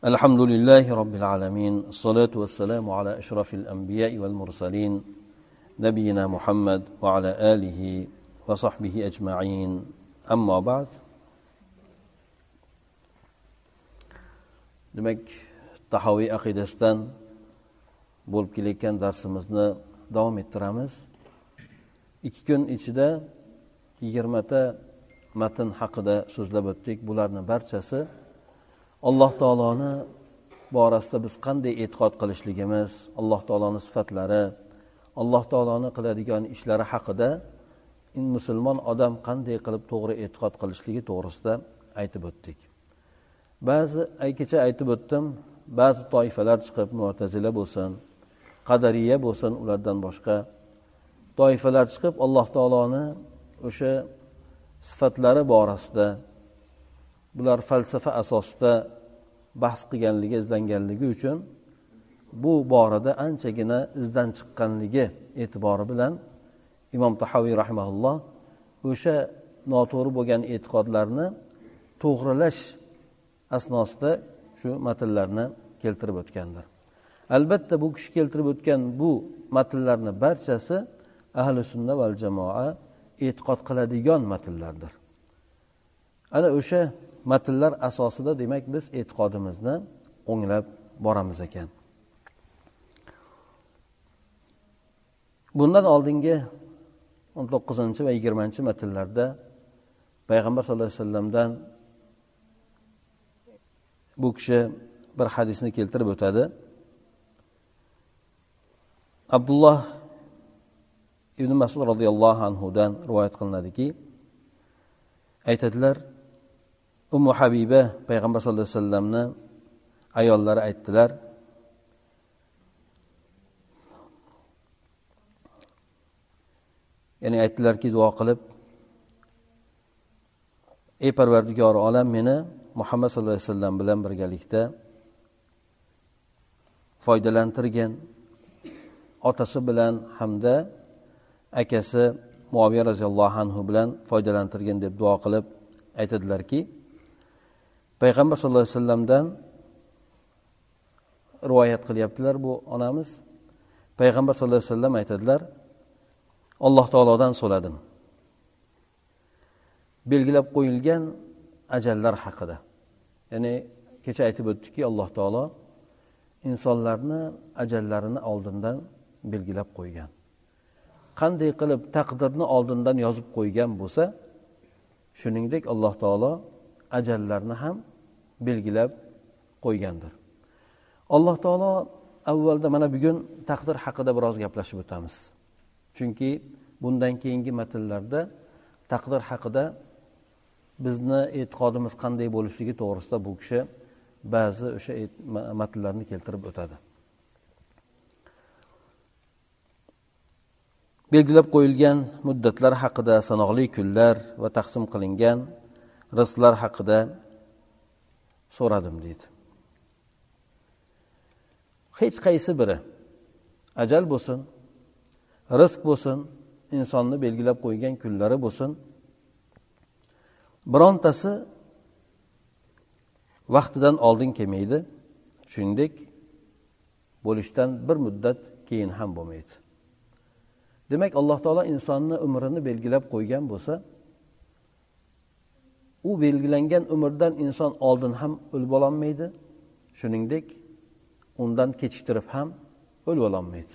الحمد لله رب العالمين الصلاة والسلام على أشرف الأنبياء والمرسلين نبينا محمد وعلى آله وصحبه أجمعين أما بعد demak tahoviy aqidasidan bo'lib kelayotgan darsimizni davom ettiramiz ikki kun ichida yigirmata matn haqida so'zlab o'tdik bularni barchasi alloh taoloni borasida biz qanday e'tiqod qilishligimiz alloh taoloni sifatlari alloh taoloni qiladigan ishlari haqida musulmon odam qanday qilib to'g'ri e'tiqod qilishligi to'g'risida aytib o'tdik. Ba'zi kecha aytib o'tdim ba'zi toifalar chiqib mo'tazila bo'lsin qadariya bo'lsin ulardan boshqa toifalar chiqib alloh taoloni o'sha sifatlari borasida bular falsafa asosida bahs qilganligi izlanganligi uchun bu borada anchagina izdan chiqqanligi e'tibori bilan imom tahoviy rahimaulloh o'sha noto'g'ri bo'lgan e'tiqodlarni to'g'rilash asnosida shu matnlarni keltirib o'tgandir. Albatta bu kishi keltirib o'tgan bu matnlarni barchasi ahli sunna val jamoa e'tiqod qiladigan matnlardir. Ana o'sha matnlar asosida demak biz e'tiqodimizni o'nglab boramiz ekan. Bundan oldingi o'n to'qqizinchi va yigirmanchi matnlarda payg'ambar sallallohu alayhi vasallamdan bu kishi bir hadisni keltirib o'tadi. Abdulloh ibn masud roziyallohu anhudan rivoyat qilinadiki aytadilar ummu habiba payg'ambar sallallohu alayhi vasallamni ayollari aytdilar. Ya'ni aytdilarki duo qilib ey parvardigori olam meni muhammad sallallohu alayhi vasallam bilan birgalikda foydalantirgin. Otasi bilan hamda akasi muaviya roziyallohu anhu bilan foydalantirgin deb duo qilib aytadilarki payg'ambar sallallohu alayhi vasallamdan rivoyat qilyaptilar bu onamiz. Payg'ambar sallallohu alayhi vasallam aytadilar alloh taolodan so'radim. Belgilab qo'yilgan ajallar haqida. Ya'ni kecha aytib o'tdikki alloh taolo insonlarni ajallarini oldindan belgilab qo'ygan. Qanday qilib taqdirni oldindan yozib qo'ygan bo'lsa shuningdek alloh taolo ajallarni ham belgilab qo'ygandir. Alloh taolo avvalda mana bugun taqdir haqida biroz gaplashib o'tamiz. Chunki bundan keyingi matnlarda taqdir haqida bizni e'tiqodimiz qanday bo'lishligi to'g'risida bu kishi ba'zi o'sha e- matnlarni keltirib o'tadi. Belgilab qo'yilgan muddatlar haqida sanoqli kunlar va taqsim qilingan rizqlar haqida so'radim deydi. Hech qaysi biri ajal bo'lsin rizq bo'lsin insonni belgilab qo'ygan kunlari bo'lsin birontasi vaqtidan oldin kelmaydi shuningdek bo'lishdan bir muddat keyin ham bo'lmaydi. Demak alloh taolo insonni umrini belgilab qo'ygan bo'lsa u belgilangan umrdan inson oldin ham o'lib ololmaydi shuningdek undan kechiktirib ham o'lib ololmaydi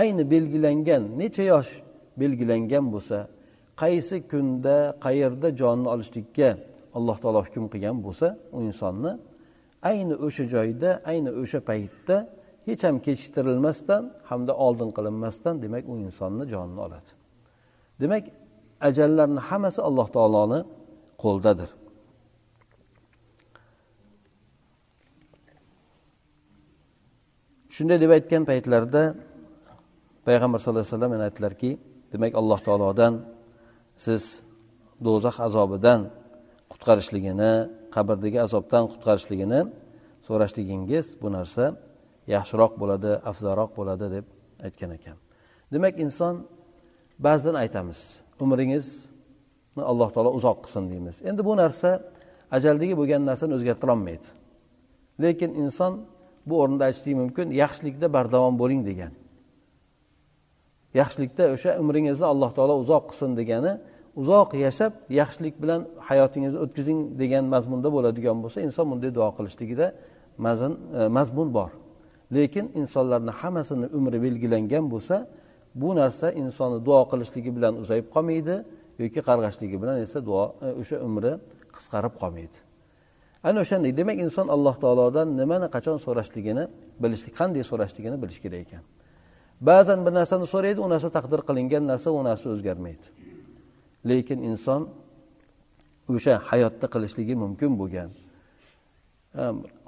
ayni belgilangan necha yosh belgilangan bo'lsa qaysi kunda qayerda jonni olishlikka alloh taolo hukm qilgan bo'lsa u insonni ayni o'sha joyda ayni o'sha paytda hech ham kechiktirilmasdan hamda oldin qilinmasdan demak u insonni jonini oladi. Demak ajallarni hammasi alloh taoloni qo'ldadir. Shunday deb aytgan paytlarida payg'ambar sallallohu alayhi vasallam yana aytdilarki demak alloh taolodan siz do'zax azobidan qutqarishligini qabrdagi azobdan qutqarishligini so'rashligingiz bu narsa yaxshiroq bo'ladi afzalroq bo'ladi deb aytgan ekan. Demak inson ba'zidan aytamiz umringiz alloh taolo uzoq qilsin deymiz. Endi bu narsa ajaldagi bo'lgan narsani o'zgartirolmaydi. Lekin inson bu o'rinda aytishligi mumkin yaxshilikda bardavom bo'ling degan. Yaxshilikda o'sha umringizni alloh taolo uzoq qilsin degani uzoq yashab yaxshilik bilan hayotingizni o'tkazing degan mazmunda bo'ladigan bo'lsa inson bunday duo qilishligida e, mazmun bor. Lekin insonlarni hammasini umri belgilangan bo'lsa bu narsa insonni duo qilishligi bilan uzayib qolmaydi. Yoki qarg'ashligi bilan esa duo e, o'sha umri qisqarib qolmaydi. Ana o'shanday. Demak inson alloh taolodan nimani qachon so'rashligini bilishlik qanday so'rashligini bilish kerak ekan. Ba'zan bir narsani so'raydi u narsa taqdir qilingan narsa u narsa o'zgarmaydi. Lekin inson o'sha hayotda qilishligi mumkin bo'lgan.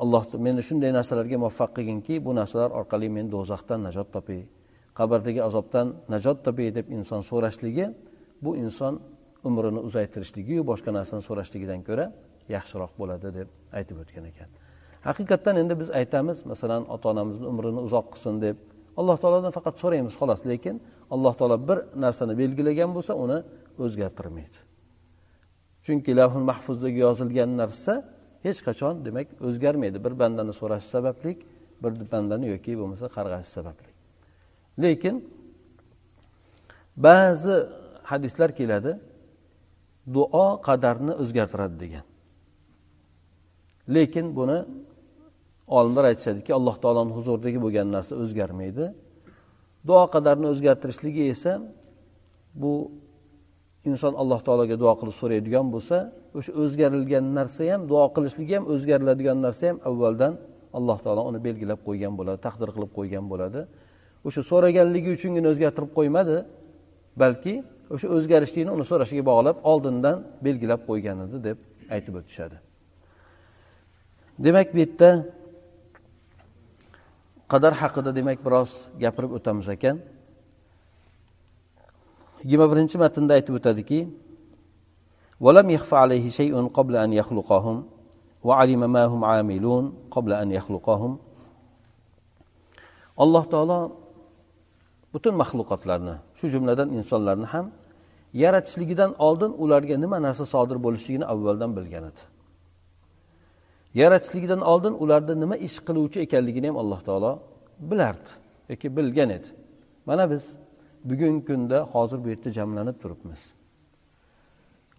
Alloh meni shunday narsalarga muvaffaq qilginki bu narsalar orqali men do'zaxdan najot topay qabrdagi azobdan najot topay deb inson so'rashligi bu inson umrini uzaytirishligiyu boshqa narsani so'rashligidan ko'ra yaxshiroq bo'ladi deb aytib o'tgan ekan. Haqiqatdan endi biz aytamiz masalan ota onamizni umrini uzoq qilsin deb alloh taolodan faqat so'raymiz xolos lekin alloh taolo bir narsani belgilagan bo'lsa uni o'zgartirmaydi. Chunki lavhul mahfuzdagi yozilgan narsa hech qachon demak o'zgarmaydi. Bir bandani so'rash sababli bir bandani yoki bo'lmasa qarg'ashi sababli lekin ba'zi hadislar keladi. Duo qadarni o'zgartiradi degan. Lekin buni olimlar aytishadiki alloh taoloni huzuridagi bo'lgan narsa o'zgarmaydi. Duo qadarni o'zgartirishligi esa bu inson alloh taologa duo qilib so'raydigan bo'lsa o'sha o'zgarilgan narsa ham duo qilishligi ham o'zgariladigan narsa ham avvaldan alloh taolo uni belgilab qo'ygan bo'ladi taqdir qilib qo'ygan bo'ladi. O'sha so'raganligi uchungina o'zgartirib qo'ymadi balki o'sha o'zgarishlikni uni so'rashiga bog'lab oldindan belgilab qo'ygan edi deb aytib o'tishadi demak bu yerda qadar haqida demak biroz gapirib o'tamiz ekan yigirma birinchi matnda aytib o'tadiki ولم يخف عليه شيء قبل أن يخلقهم وعلم ما هم عاملون قبل أن يخلقهم alloh taolo butun maxluqotlarni shu jumladan insonlarni ham yaratishligidan oldin ularga nima narsa sodir bo'lishligini avvaldan bilgan edi. Yaratishligidan oldin ularni nima ish qiluvchi ekanligini ham alloh taolo bilardi yoki bilgan edi. Mana biz bugungi kunda hozir bu yerda jamlanib turibmiz.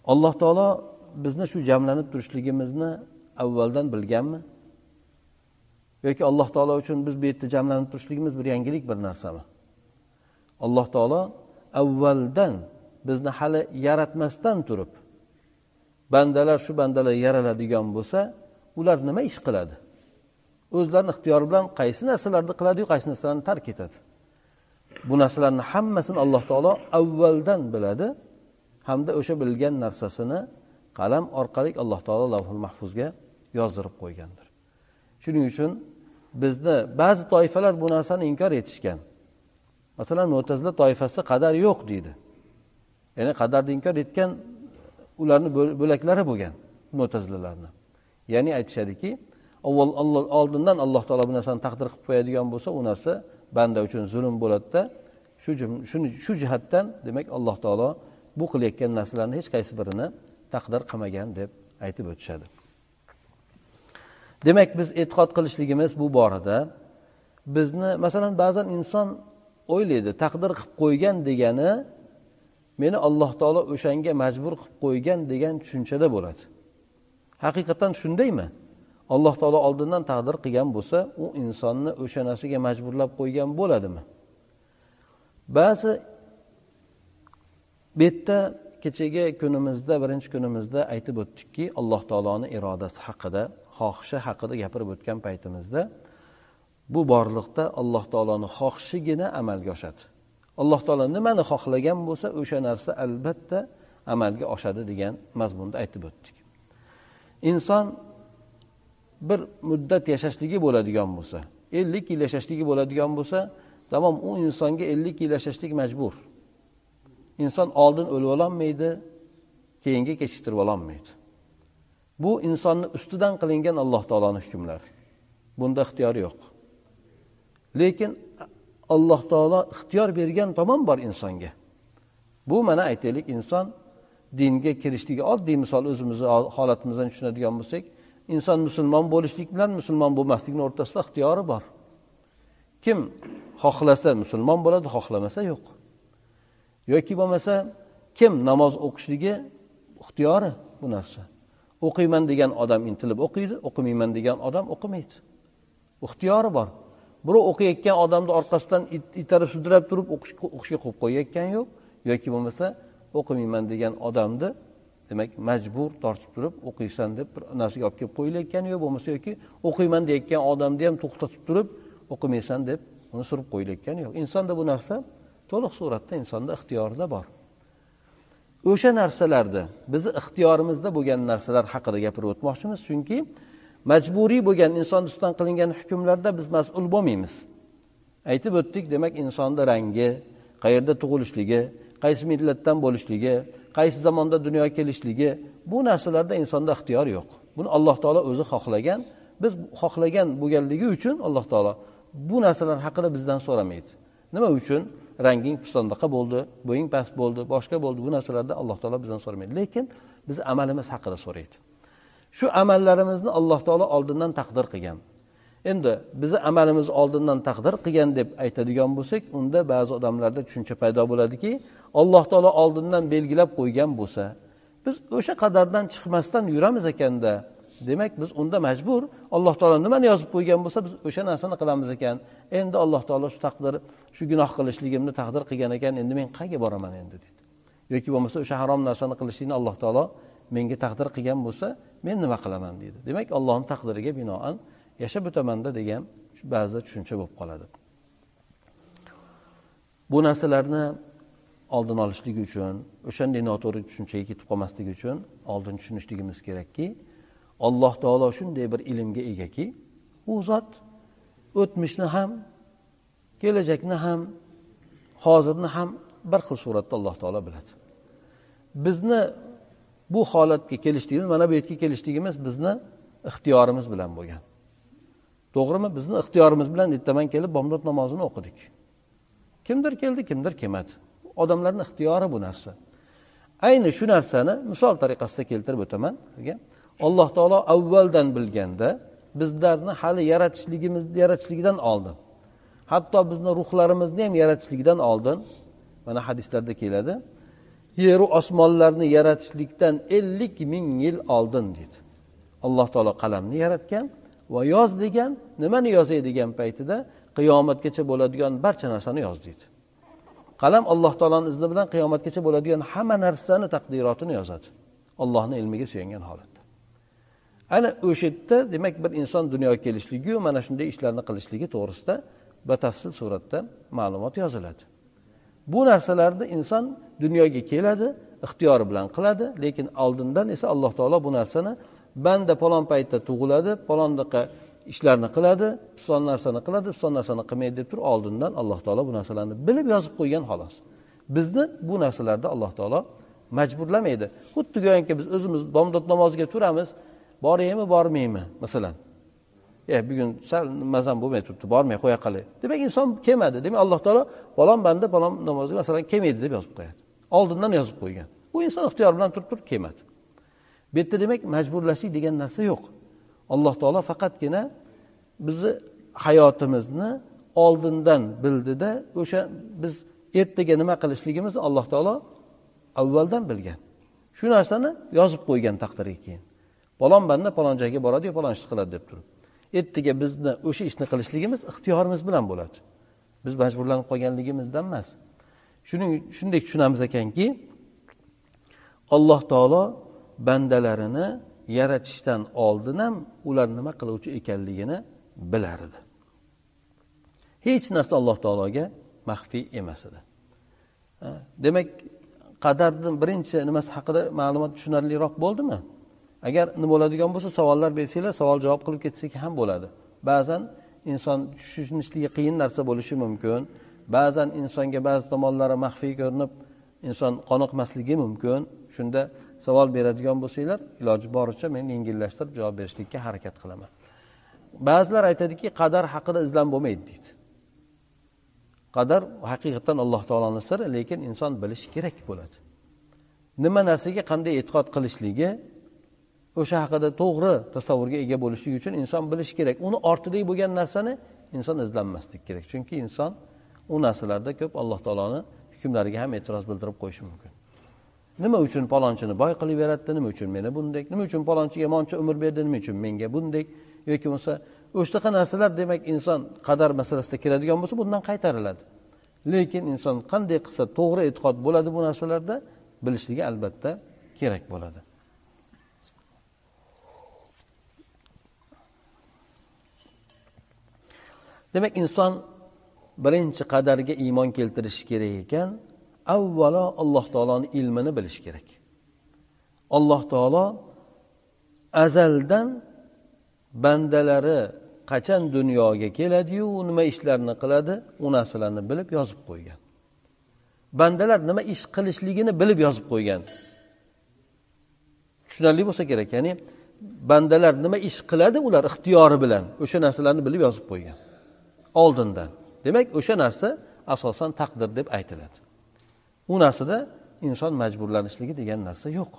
Alloh taolo bizni shu jamlanib turishligimizni avvaldan bilganmi? Yoki alloh taolo uchun biz bu yerda jamlanib turishligimiz bir yangilik bir narsami? Alloh taolo avvaldan bizni hali yaratmasdan turib bandalar shu bandalar yaraladigan bo'lsa ular nima ish qiladi? O'zlarini ixtiyori bilan qaysi narsalarni qiladiyu qaysi narsalarni tark etadi? Bu narsalarni hammasini alloh taolo avvaldan biladi hamda o'sha bilgan narsasini qalam orqali alloh taolo lavhul mahfuzga yozdirib qo'ygandir. Shuning uchun bizni ba'zi toifalar bu narsani inkor etishgan. Masalan mo'tazila toifasi qadar yo'q deydi. Ya'ni qadarni inkor etgan ularni bo'laklari bo'lgan mo'tazilalarni ya'ni aytishadiki avval oldindan alloh taolo bu narsani taqdir qilib qo'yadigan bo'lsa u narsa banda uchun zulm bo'ladida shu shu jihatdan demak alloh taolo bu qilayotgan narsalarni hech qaysi birini taqdir qilmagan deb aytib o'tishadi. Demak biz e'tiqod qilishligimiz bu borada bizni masalan ba'zan inson o'ylaydi taqdir qilib qo'ygan degani meni alloh taolo o'shanga majbur qilib qo'ygan degan tushunchada bo'ladi. Haqiqatdan shundaymi? Alloh taolo oldindan taqdir qilgan bo'lsa u insonni o'sha narsaga majburlab qo'ygan bo'ladimi? Ba'zi bu yerda kechagi kunimizda birinchi kunimizda aytib o'tdikki alloh taoloni irodasi haqida xohishi haqida gapirib o'tgan paytimizda bu borliqda alloh taoloni xohishigina amalga oshadi. Alloh taolo nimani xohlagan bo'lsa o'sha narsa albatta amalga oshadi degan mazmunda aytib o'tdik. Inson bir muddat yashashligi bo'ladigan bo'lsa ellik yil yashashligi bo'ladigan bo'lsa tamom u insonga ellik yil yashashlik majbur. Inson oldin o'lib ololmaydi keyinga kechiktirib ololmaydi. Bu insonni ustidan qilingan alloh taoloni hukmlari. Bunda ixtiyori yo'q. Lekin alloh taolo ixtiyor bergan tomon bor insonga. Bu mana aytaylik inson dinga kirishligi oddiy misol o'zimizni holatimizdan tushunadigan bo'lsak inson musulmon bo'lishlik bilan musulmon bo'lmaslikni o'rtasida ixtiyori bor. Kim xohlasa musulmon bo'ladi xohlamasa yo'q. Yoki bo'lmasa kim namoz o'qishligi ixtiyori bu narsa. O'qiyman degan odam intilib o'qiydi o'qimayman degan odam o'qimaydi. Ixtiyori bor. Birov o'qiyotgan odamni orqasidan itarib sudrab turib o'qishga qo'yib qo'yayotgan yo'q. Yoki bo'lmasa o'qimayman degan odamni demak majbur tortib turib o'qiysan deb bir narsaga olib kelib qo'yilayotgani yo'q. Bo'lmasa yoki o'qiyman deyayotgan odamni ham to'xtatib turib o'qimaysan deb uni surib qo'yilayotgani yo'q. Insonda bu narsa to'liq suratda insonda ixtiyorida bor. O'sha narsalarda bizni ixtiyorimizda bo'lgan narsalar haqida gapirib o'tmoqchimiz. Chunki majburiy bo'lgan inson ustidan qilingan hukmlarda biz mas'ul bo'lmaymiz. Aytib o'tdik demak insonni rangi qayerda tug'ilishligi qaysi millatdan bo'lishligi qaysi zamonda dunyoga kelishligi bu narsalarda insonda ixtiyor yo'q. Buni alloh taolo o'zi xohlagan. Biz xohlagan bo'lganligi uchun alloh taolo bu narsalar haqida bizdan so'ramaydi. Nima uchun? Ranging pistondaqa bo'ldi bo'ying past bo'ldi boshqa bo'ldi bu narsalarda alloh taolo bizdan so'ramaydi. Lekin biz amalimiz haqida so'raydi. Shu amallarimizni alloh taolo oldindan taqdir qilgan. Endi bizni amalimiz oldindan taqdir qilgan deb aytadigan bo'lsak unda ba'zi odamlarda tushuncha paydo bo'ladiki alloh taolo oldindan belgilab qo'ygan bo'lsa biz o'sha qadardan chiqmasdan yuramiz ekanda demak biz unda majbur alloh taolo nimani yozib qo'ygan bo'lsa biz o'sha narsani qilamiz ekan. Endi alloh taolo shu taqdir shu gunoh qilishligimni taqdir qilgan ekan. Endi men qayerga boraman endi deydi yoki bo'lmasa o'sha harom narsani qilishlikni alloh taolo menga taqdir qilgan bo'lsa men nima qilaman deydi. Demak allohni taqdiriga binoan yashab o'tamanda degan ba'zida tushuncha bo'lib qoladi. Bu narsalarni oldin olishlik uchun o'shanday noto'g'ri tushunchaga ketib qolmaslik uchun oldin tushunishligimiz kerakki alloh taolo shunday bir ilmga egaki u zot o'tmishni ham kelajakni ham hozirni ham bir xil suratda alloh taolo biladi. Bizni bu holatga kelishligimiz mana bu yerga kelishligimiz bizni ixtiyorimiz bilan bo'lgan. To'g'rimi? Bizni ixtiyorimiz bilan ertaman kelib bomdod namozini o'qidik. Kimdir keldi kimdir kelmadi. Odamlarni ixtiyori bu narsa. Ayni shu narsani misol tariqasida keltirib o'taman. Alloh taolo avvaldan bilganda bizlarni hali yaratishligimiz yaratishligidan oldin hatto bizni ruhlarimizni ham yaratishligidan oldin mana hadislarda keladi yeru osmonlarni yaratishlikdan ellik ming yil oldin deydi alloh taolo qalamni yaratgan va yoz degan nimani yozay degan paytida qiyomatgacha bo'ladigan barcha narsani yoz deydi qalam alloh taoloni izni bilan qiyomatgacha bo'ladigan hamma narsani taqdirotini yozadi. Allohni ilmiga suyangan holatda. Ana o'sha yerda demak bir inson dunyoga kelishligiyu mana shunday ishlarni qilishligi to'g'risida batafsil suratda ma'lumot yoziladi. Bu narsalarni inson dunyoga keladi ixtiyori bilan qiladi lekin oldindan esa alloh taolo bu narsani banda palon paytda tug'iladi palondaqa ishlarni qiladi piston narsani qiladi piston narsani qilmaydi deb turib oldindan alloh taolo bu narsalarni bilib yozib qo'ygan xolos. Bizni bu narsalarda alloh taolo majburlamaydi. Xuddi go'yoki biz o'zimiz bomdod namoziga turamiz boraymi bormaymi masalan. E bugun sal mazam bo'lmay turibdi bormay qo'ya qolay. Demak inson kelmadi demak alloh taolo falon banda falon namozga masalan kelmaydi deb yozib qo'yadi. Oldindan yozib qo'ygan. Bu inson ixtiyor bilan turib turib kelmadi bu yerda demak majburlashlik degan narsa yo'q. Alloh taolo faqatgina bizni hayotimizni oldindan bildida o'sha biz ertaga nima qilishligimizni alloh taolo avvaldan bilgan. Shu narsani yozib qo'ygan taqdirga keyin. Falon banda falon joyga boradiyu falon ishni qiladi deb turib. Ertaga bizni o'sha ishni qilishligimiz ixtiyorimiz bilan bo'ladi. Biz majburlanib qolganligimizdan emas. Shuning shunday tushunamiz ekanki alloh taolo bandalarini yaratishdan oldin ham ular nima qiluvchi ekanligini bilar edi. Hech narsa alloh taologa maxfiy emas edi. Demak qadarni birinchi nimasi haqida ma'lumot tushunarliroq bo'ldimi? Agar nima bo'ladigan bo'lsa savollar bersanglar savol javob qilib ketsak ham bo'ladi. Ba'zan inson tushunishligi qiyin narsa bo'lishi mumkin. Ba'zan insonga ba'zi tomonlari maxfiy ko'rinib inson qoniqmasligi mumkin. Shunda savol beradigan bo'lsanglar iloji boricha men yengillashtirib javob berishlikka harakat qilaman. Ba'zilar aytadiki qadar haqida izlan bo'lmaydi deydi. Qadar haqiqatdan alloh taoloni siri lekin inson bilishi kerak bo'ladi. Nima narsaga qanday e'tiqod qilishligi o'sha haqida to'g'ri tasavvurga ega bo'lishlik uchun inson bilishi kerak. Uni ortidagi bo'lgan narsani inson izlanmaslik kerak. Chunki inson u narsalarda ko'p alloh taoloni hukmlariga ham e'tiroz bildirib qo'yishi mumkin. Nima uchun palonchini boy qilib yaratdi? Nima uchun meni bundek? Nima uchun palonchiga moncha umr berdi? Nima uchun menga bundek? Yoki bo'lmasa o'shanaqa narsalar demak inson qadar masalasida keladigan bo'lsa bundan qaytariladi. Lekin inson qanday qilsa to'g'ri e'tiqod bo'ladi bu narsalarda bilishligi albatta kerak bo'ladi. Demak inson birinchi qadarga iymon keltirishi kerak ekan avvalo alloh taoloni ilmini bilish kerak. Alloh taolo azaldan bandalari qachon dunyoga keladiyu nima ishlarni qiladi u narsalarni bilib yozib qo'ygan. Bandalar nima ish qilishligini bilib yozib qo'ygan. Tushunarli bo'lsa kerak ya'ni bandalar nima ish qiladi ular ixtiyori bilan o'sha narsalarni bilib yozib qo'ygan. Oldindan demak o'sha narsa asosan taqdir deb aytiladi. U narsada inson majburlanishligi degan narsa yo'q.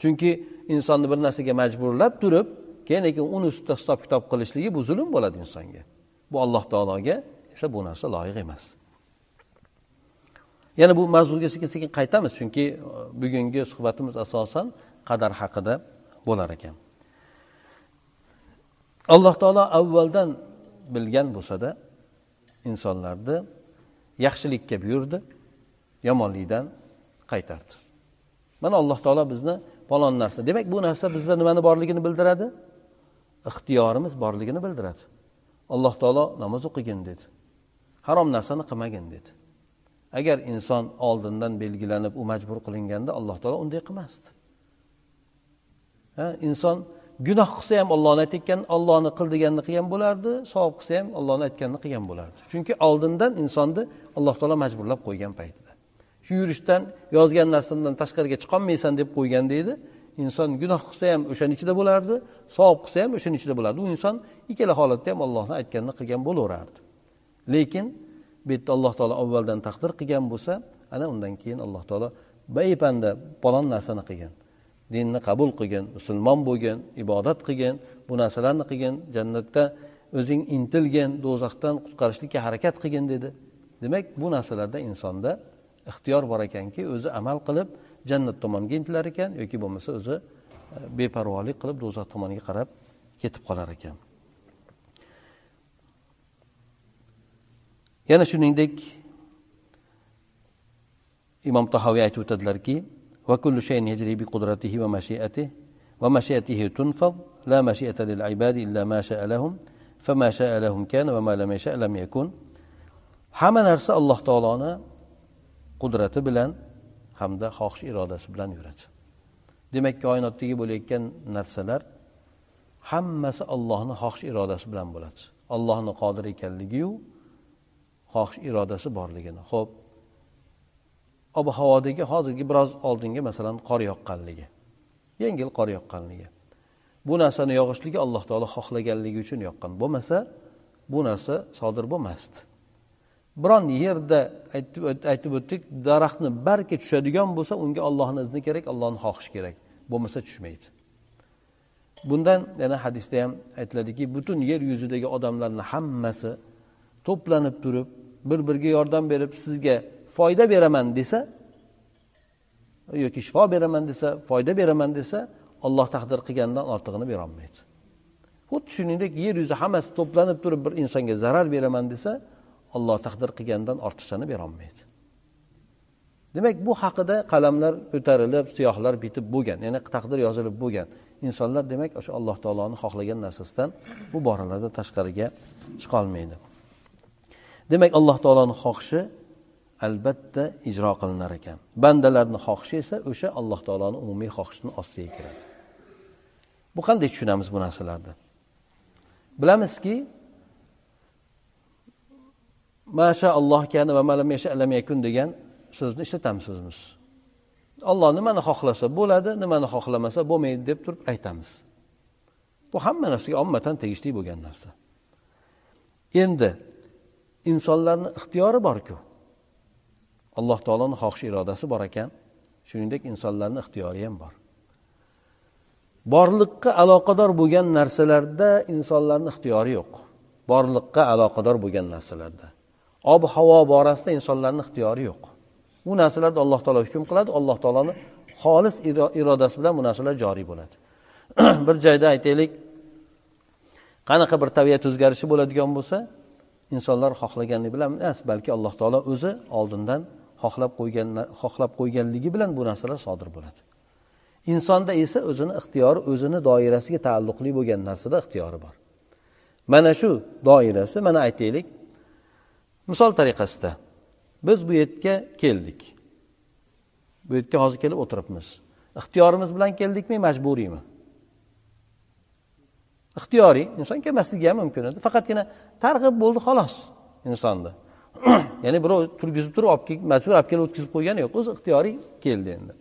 Chunki insonni bir narsaga majburlab turib keyin lekin uni ustida hisob kitob qilishligi bu zulm bo'ladi insonga. Bu alloh taologa esa bu narsa loyiq emas. Yana bu mavzuga sekin sekin qaytamiz chunki e, bugungi suhbatimiz asosan qadar haqida bo'lar ekan. Alloh taolo avvaldan bilgan bo'lsada insonlarni yaxshilikka buyurdi yomonlikdan qaytardi. Mana alloh taolo bizni falon narsa. Demak bu narsa bizda nimani borligini bildiradi? Ixtiyorimiz borligini bildiradi. Alloh taolo namoz o'qigin dedi. Harom narsani qilmagin dedi. Agar inson oldindan belgilanib u majbur qilinganda alloh taolo unday qilmasdi. Inson gunoh qilsa ham ollohni aytayotgan ollohni qil deganini qilgan bo'lardi savob qilsa ham ollohni aytganini qilgan bo'lardi. Chunki oldindan insonni alloh taolo majburlab qo'ygan paytida. Shu yurishdan yozgan narsadan tashqariga chiqolmaysan deb qo'ygan deydi. Inson gunoh qilsa ham o'shani ichida bo'lardi savob qilsa ham o'shani ichida bo'lardi. U inson ikkala holatda ham ollohni aytganini qilgan bo'laverardi. Lekin bu yerda alloh taolo avvaldan taqdir qilgan bo'lsa ana undan keyin alloh taolo baypanda palon narsani qilgin dinni qabul qilgin musulmon bo'lgin ibodat qilgin bu narsalarni qilgin jannatda o'zing intilgin do'zaxdan qutqarishlikka harakat qilgin dedi. Demak bu narsalarda insonda ixtiyor bor ekanki o'zi amal qilib jannat tomonga intilar ekan yoki bo'lmasa o'zi e, beparvolik qilib do'zax tomoniga qarab ketib qolar ekan. Yana shuningdek imom tahoviy aytib o'tadilarki وكل شيء يجري بقدرته ومشيئته ومشيئته تنفض لا مشيئة للعباد إلا ما شاء لهم فما شاء لهم كان وما لم يشاء لم يكن hamma narsa alloh taoloni qudrati bilan hamda xohish irodasi bilan yuradi demak koinotdagi bo'layotgan narsalar hammasi ollohni xohish irodasi bilan bo'ladi ollohni qodir ekanligiyu xohish irodasi borligini ho'p ob havodagi hozirgi biroz oldingi masalan qor yoqqanligi. Yengil qor yoqqanligi. Bu narsani yog'ishligi alloh taolo xohlaganligi uchun yoqqan. Bo'lmasa bu narsa sodir bo'lmasdi. Biron yerda aytib o'tdik daraxtni bargi tushadigan bo'lsa unga ollohni izni kerak ollohni xohishi kerak. Bo'lmasa tushmaydi. Bundan yana hadisda ham aytiladiki butun yer yuzidagi odamlarni hammasi to'planib turib bir biriga yordam berib sizga foyda beraman desa yoki shifo beraman desa foyda beraman desa olloh taqdir qilgandan ortig'ini berolmaydi. Xuddi shuningdek yer yuzi hammasi to'planib turib bir insonga zarar beraman desa olloh taqdir qilgandan ortiqchani berolmaydi. Demak bu haqida qalamlar ko'tarilib siyohlar bitib bo'lgan ya'ni taqdir yozilib bo'lgan insonlar demak o'sha alloh taoloni xohlagan narsasidan bu boralarda tashqariga chiqolmaydi. Demak alloh taoloni xohishi albatta ijro qilinar ekan. Bandalarni xohishi esa o'sha alloh taoloni umumiy xohishini ostiga kiradi. Bu qanday tushunamiz bu narsalarni? Bilamizki masha alloh kana va malam yasha alam yakun degan so'zni ishlatamiz o'zimiz. Olloh nimani xohlasa bo'ladi nimani xohlamasa bo'lmaydi deb turib aytamiz. Bu hamma narsaga ommatan tegishli bo'lgan narsa. Endi insonlarni ixtiyori borku alloh taoloni xohish irodasi bor ekan. Shuningdek insonlarni ixtiyori ham bor. Borliqqa aloqador bo'lgan narsalarda insonlarni ixtiyori yo'q. Borliqqa aloqador bo'lgan narsalarda. Ob havo borasida insonlarni ixtiyori yo'q. Bu narsalarda alloh taolo hukm qiladi. Alloh taoloni xolis irodasi bilan bu narsalar joriy bo'ladi. Bir joyda aytaylik. Qanaqa bir tabiat o'zgarishi bo'ladigan bo'lsa insonlar xohlaganligi bilan emas balki alloh taolo o'zi oldindan xohlab qo'ygan xohlab qo'yganligi bilan bu narsalar sodir bo'ladi. Insonda esa o'zini ixtiyori o'zini doirasiga taalluqli bo'lgan narsada ixtiyori bor. Mana shu doirasi mana aytaylik. Misol tariqasida biz bu yerga keldik. Bu yerga hozir kelib o'tiribmiz. Ixtiyorimiz bilan keldikmi majburiymi? Ixtiyoriy inson kelmasligi ham mumkin edi. Faqatgina targ'ib bo'ldi xolos insonni ya'ni birov turgizib turib olib kelib majbur olib kelib o'tkazib qo'ygani yo'q. O'zi ixtiyoriy keldi endi.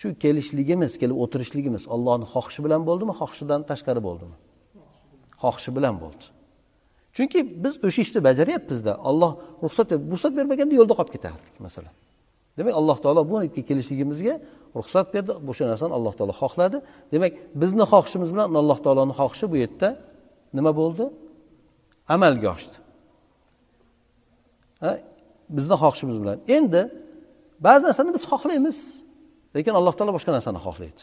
Shu kelishligimiz kelib o'tirishligimiz ollohni xohishi bilan bo'ldimi xohishidan tashqari bo'ldimi? Xohishi bilan bo'ldi. Chunki biz o'sha ishni bajaryapmizda olloh ruxsat ruxsat bermaganda yo'lda qolib ketardik masalan. Demak alloh taolo bu yerga kelishligimizga ruxsat berdi o'sha narsani alloh taolo xohladi. Demak bizni xohishimiz bilan alloh taoloni xohishi bu yerda nima bo'ldi? Amalga oshdi. Bizni xohishimiz bilan. Endi ba'zi narsani biz xohlaymiz. Lekin alloh taolo boshqa narsani xohlaydi.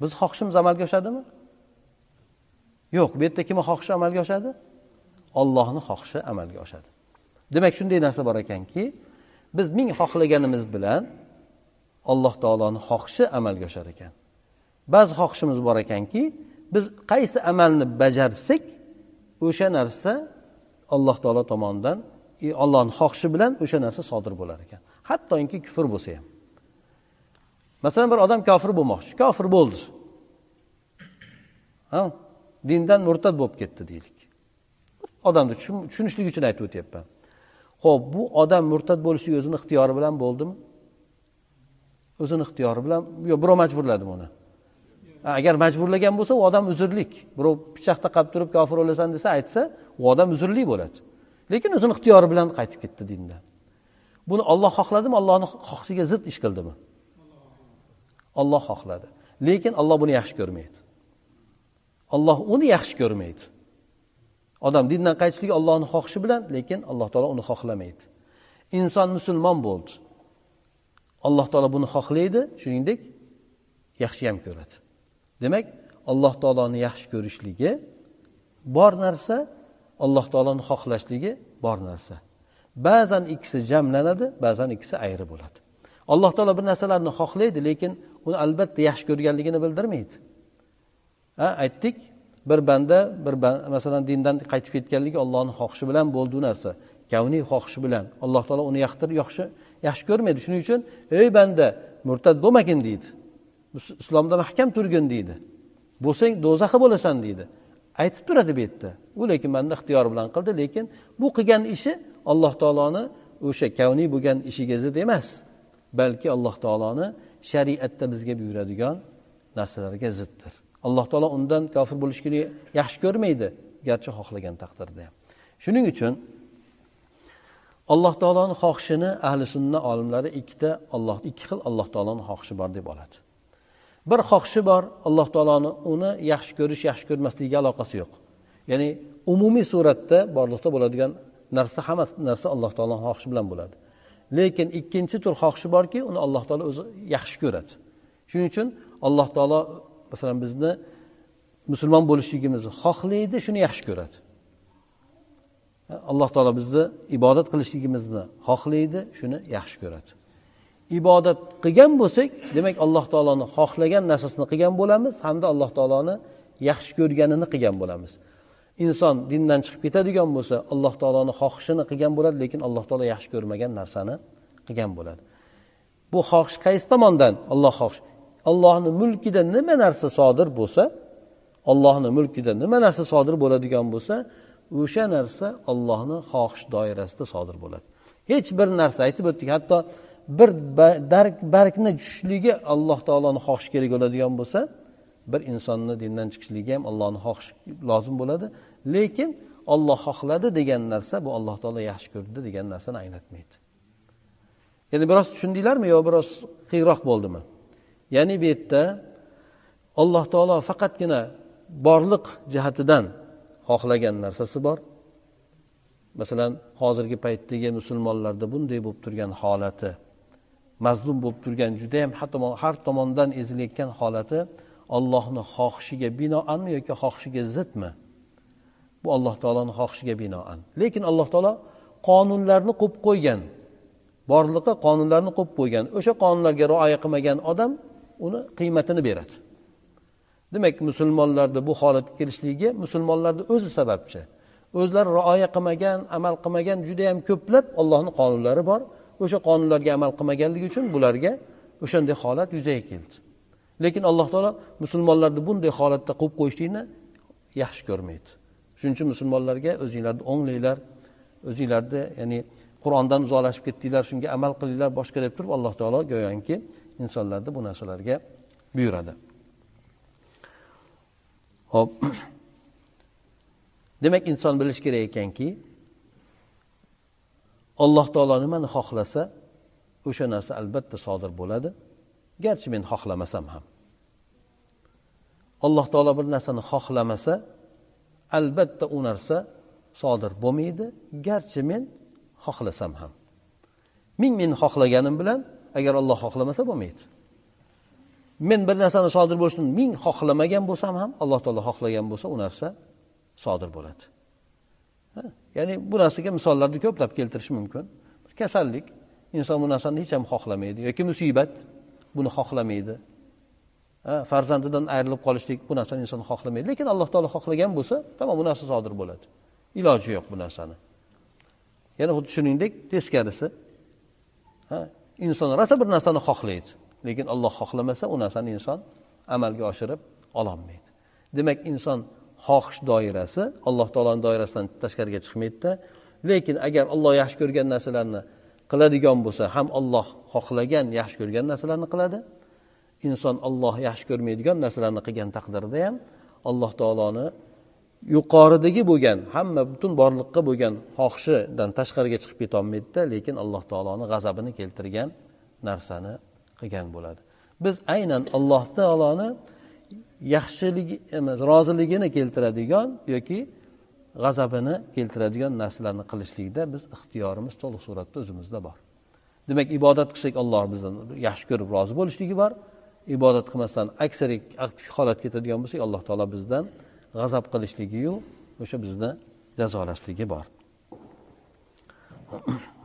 Biz xohishimiz amalga oshadimi? Yo'q bu yerda kimni xohishi amalga oshadi? Ollohni xohishi amalga oshadi. Demak shunday narsa bor ekanki biz ming xohlaganimiz bilan alloh taoloni xohishi amalga oshar ekan. Ba'zi xohishimiz bor ekanki biz qaysi amalni bajarsak o'sha narsa alloh taolo tomonidan ollohni xohishi bilan o'sha narsa sodir bo'lar ekan. Hattoki kufr bo'lsa ham. Masalan bir odam kofir bo'lmoqchi. Kofir bo'ldi. Ha? Dindan murtad bo'lib ketdi deylik. Odamni tushunishlik uchun aytib o'tyapman. Ho'p bu odam murtad bo'lishligi o'zini ixtiyori bilan bo'ldimi? O'zini ixtiyori bilan yo'q birov majburladimi uni? Agar majburlagan bo'lsa u odam uzrlik. Birov pichoq taqab turib kofir o'lasan desa aytsa u odam uzrli bo'ladi. Lekin o'zini ixtiyori bilan qaytib ketdi dindan buni olloh xohladimi? Ollohni xohishiga zid ish qildimi? Olloh xohladi. Lekin olloh buni yaxshi ko'rmaydi. Olloh uni yaxshi ko'rmaydi. Odam dindan qaytishligi ollohni xohishi bilan lekin alloh taolo uni xohlamaydi. Inson musulmon bo'ldi. Alloh taolo buni xohlaydi shuningdek yaxshi ham ko'radi. Demak alloh taoloni yaxshi ko'rishligi bor narsa alloh taoloni xohlashligi bor narsa. Ba'zan ikkisi jamlanadi ba'zan ikkisi ayri bo'ladi. Alloh taolo bir narsalarni xohlaydi lekin uni albatta yaxshi ko'rganligini bildirmaydi. Ha aytdik bir banda bir masalan dindan qaytib ketganligi ollohni xohishi bilan bo'ldi u narsa. Kavniy xohishi bilan. Alloh taolo uni yoqtirib yaxshi yaxshi ko'rmaydi. Shuning uchun ey banda murtad bo'lmagin deydi. Islomda mahkam turgin deydi. Bo'lsang do'zaxi bo'lasan deydi. Aytib turadi bu yerda. U lekin manda ixtiyor bilan qildi lekin bu qilgan ishi alloh taoloni o'sha kavniy bo'lgan ishiga zid emas balki alloh taoloni shariatda bizga buyuradigan narsalarga ziddir. Alloh taolo undan kofir bo'lishligini yaxshi ko'rmaydi garchi xohlagan taqdirda ham. Shuning uchun alloh taoloni xohishini ahli sunna olimlari ikkita olloh ikki xil alloh taoloni xohishi bor deb oladi. Bir xohishi bor alloh taoloni uni yaxshi ko'rish yaxshi ko'rmasligiga aloqasi yo'q. Ya'ni umumiy suratda borliqda bo'ladigan narsa hamma narsa alloh taoloni xohishi bilan bo'ladi. Lekin ikkinchi tur xohishi borki uni alloh taolo o'zi yaxshi ko'radi. Shuning uchun alloh taolo masalan bizni musulmon bo'lishligimizni xohlaydi shuni yaxshi ko'radi. Alloh taolo bizni ibodat qilishligimizni xohlaydi shuni yaxshi ko'radi. Ibodat qilgan bo'lsak demak alloh taoloni xohlagan narsasini qilgan bo'lamiz hamda alloh taoloni yaxshi ko'rganini qilgan bo'lamiz. Inson dindan chiqib ketadigan bo'lsa alloh taoloni xohishini qilgan bo'ladi lekin alloh taolo yaxshi ko'rmagan narsani qilgan bo'ladi. Bu xohish qaysi tomondan olloh xohish? Ollohni mulkida nima narsa sodir bo'lsa ollohni mulkida nima narsa sodir bo'ladigan bo'lsa o'sha narsa ollohni xohish doirasida sodir bo'ladi. Hech bir narsa aytib o'tdik. Hatto bir dark bargni tushishligi alloh taoloni xohishi kerak bo'ladigan bo'lsa bir insonni dindan chiqishligi ham allohni xohishi lozim bo'ladi. Lekin olloh xohladi degan narsa bu alloh taolo yaxshi ko'rdi degan narsani anglatmaydi. Ya'ni biroz tushundinglarmi yo biroz qiyinroq bo'ldimi? Ya'ni bu yerda alloh taolo faqatgina borliq jihatidan xohlagan narsasi bor. Masalan hozirgi paytdagi musulmonlarda bunday bo'lib turgan holati mazlum bo'lib turgan judayam har tomondan ezilayotgan holati ollohni xohishiga binoanmi yoki xohishiga zidmi? Bu alloh taoloni xohishiga binoan. Lekin alloh taolo qonunlarni qo'yib qo'ygan borliqqa qonunlarni qo'yib qo'ygan o'sha qonunlarga rioya qilmagan odam uni qiymatini beradi. Demak musulmonlarni bu holatga kelishligiga musulmonlarni o'zi sababchi. O'zlari rioya qilmagan amal qilmagan judayam ko'plab ollohni qonunlari bor. O'sha qonunlarga amal qilmaganligi uchun bularga o'shanday holat yuzaga keldi. Lekin alloh taolo musulmonlarni bunday holatda qo'yib qo'yishlikni yaxshi ko'rmaydi. Shuning uchun musulmonlarga o'zinglarni o'nglanglar o'zinglarni ya'ni qur'ondan uzoqlashib ketdinglar shunga amal qilinglar boshqa deb turib alloh taolo go'yoki insonlarni bu narsalarga buyuradi. Ho'p demak inson bilishi kerak ekanki alloh taolo nimani xohlasa o'sha narsa albatta sodir bo'ladi. Garchi men xohlamasam ham. Alloh taolo bir narsani xohlamasa albatta u narsa sodir bo'lmaydi. Garchi men xohlasam ham. Ming men xohlaganim bilan agar olloh xohlamasa bo'lmaydi. Men bir narsani sodir bo'lishini ming xohlamagan bo'lsam ham alloh taolo xohlagan bo'lsa u narsa sodir bo'ladi. Ya'ni bu narsaga misollarni ko'plab keltirish mumkin. Kasallik inson bu narsani hech ham xohlamaydi yoki musibat buni xohlamaydi. Farzandidan ayrilib qolishlik bu narsani inson xohlamaydi. Lekin alloh taolo xohlagan bo'lsa tamom bu narsa sodir bo'ladi. Iloji yo'q bu narsani. Yana xuddi shuningdek teskarisi. Inson rosa bir narsani xohlaydi lekin olloh xohlamasa u narsani inson amalga oshirib ololmaydi. Demak inson xohish doirasi alloh taoloni doirasidan tashqariga chiqmaydida. Lekin agar olloh yaxshi ko'rgan narsalarni qiladigan bo'lsa ham olloh xohlagan yaxshi ko'rgan narsalarni qiladi. Inson olloh yaxshi ko'rmaydigan narsalarni qilgan taqdirda ham alloh taoloni yuqoridagi bo'lgan hamma butun borliqqa bo'lgan xohishidan tashqariga chiqib ketolmaydida lekin alloh taoloni g'azabini keltirgan narsani qilgan bo'ladi. Biz aynan alloh taoloni yaxshiligi emas roziligini keltiradigan yoki g'azabini keltiradigan narsalarni qilishlikda biz ixtiyorimiz to'liq suratda o'zimizda bor. Demak ibodat qilsak alloh bizdan yaxshi ko'rib rozi bo'lishligi bor. Ibodat qilmasdan aksari aks holat ketadigan bo'lsak alloh taolo bizdan g'azab qilishligiyu o'sha bizni jazolashligi bor.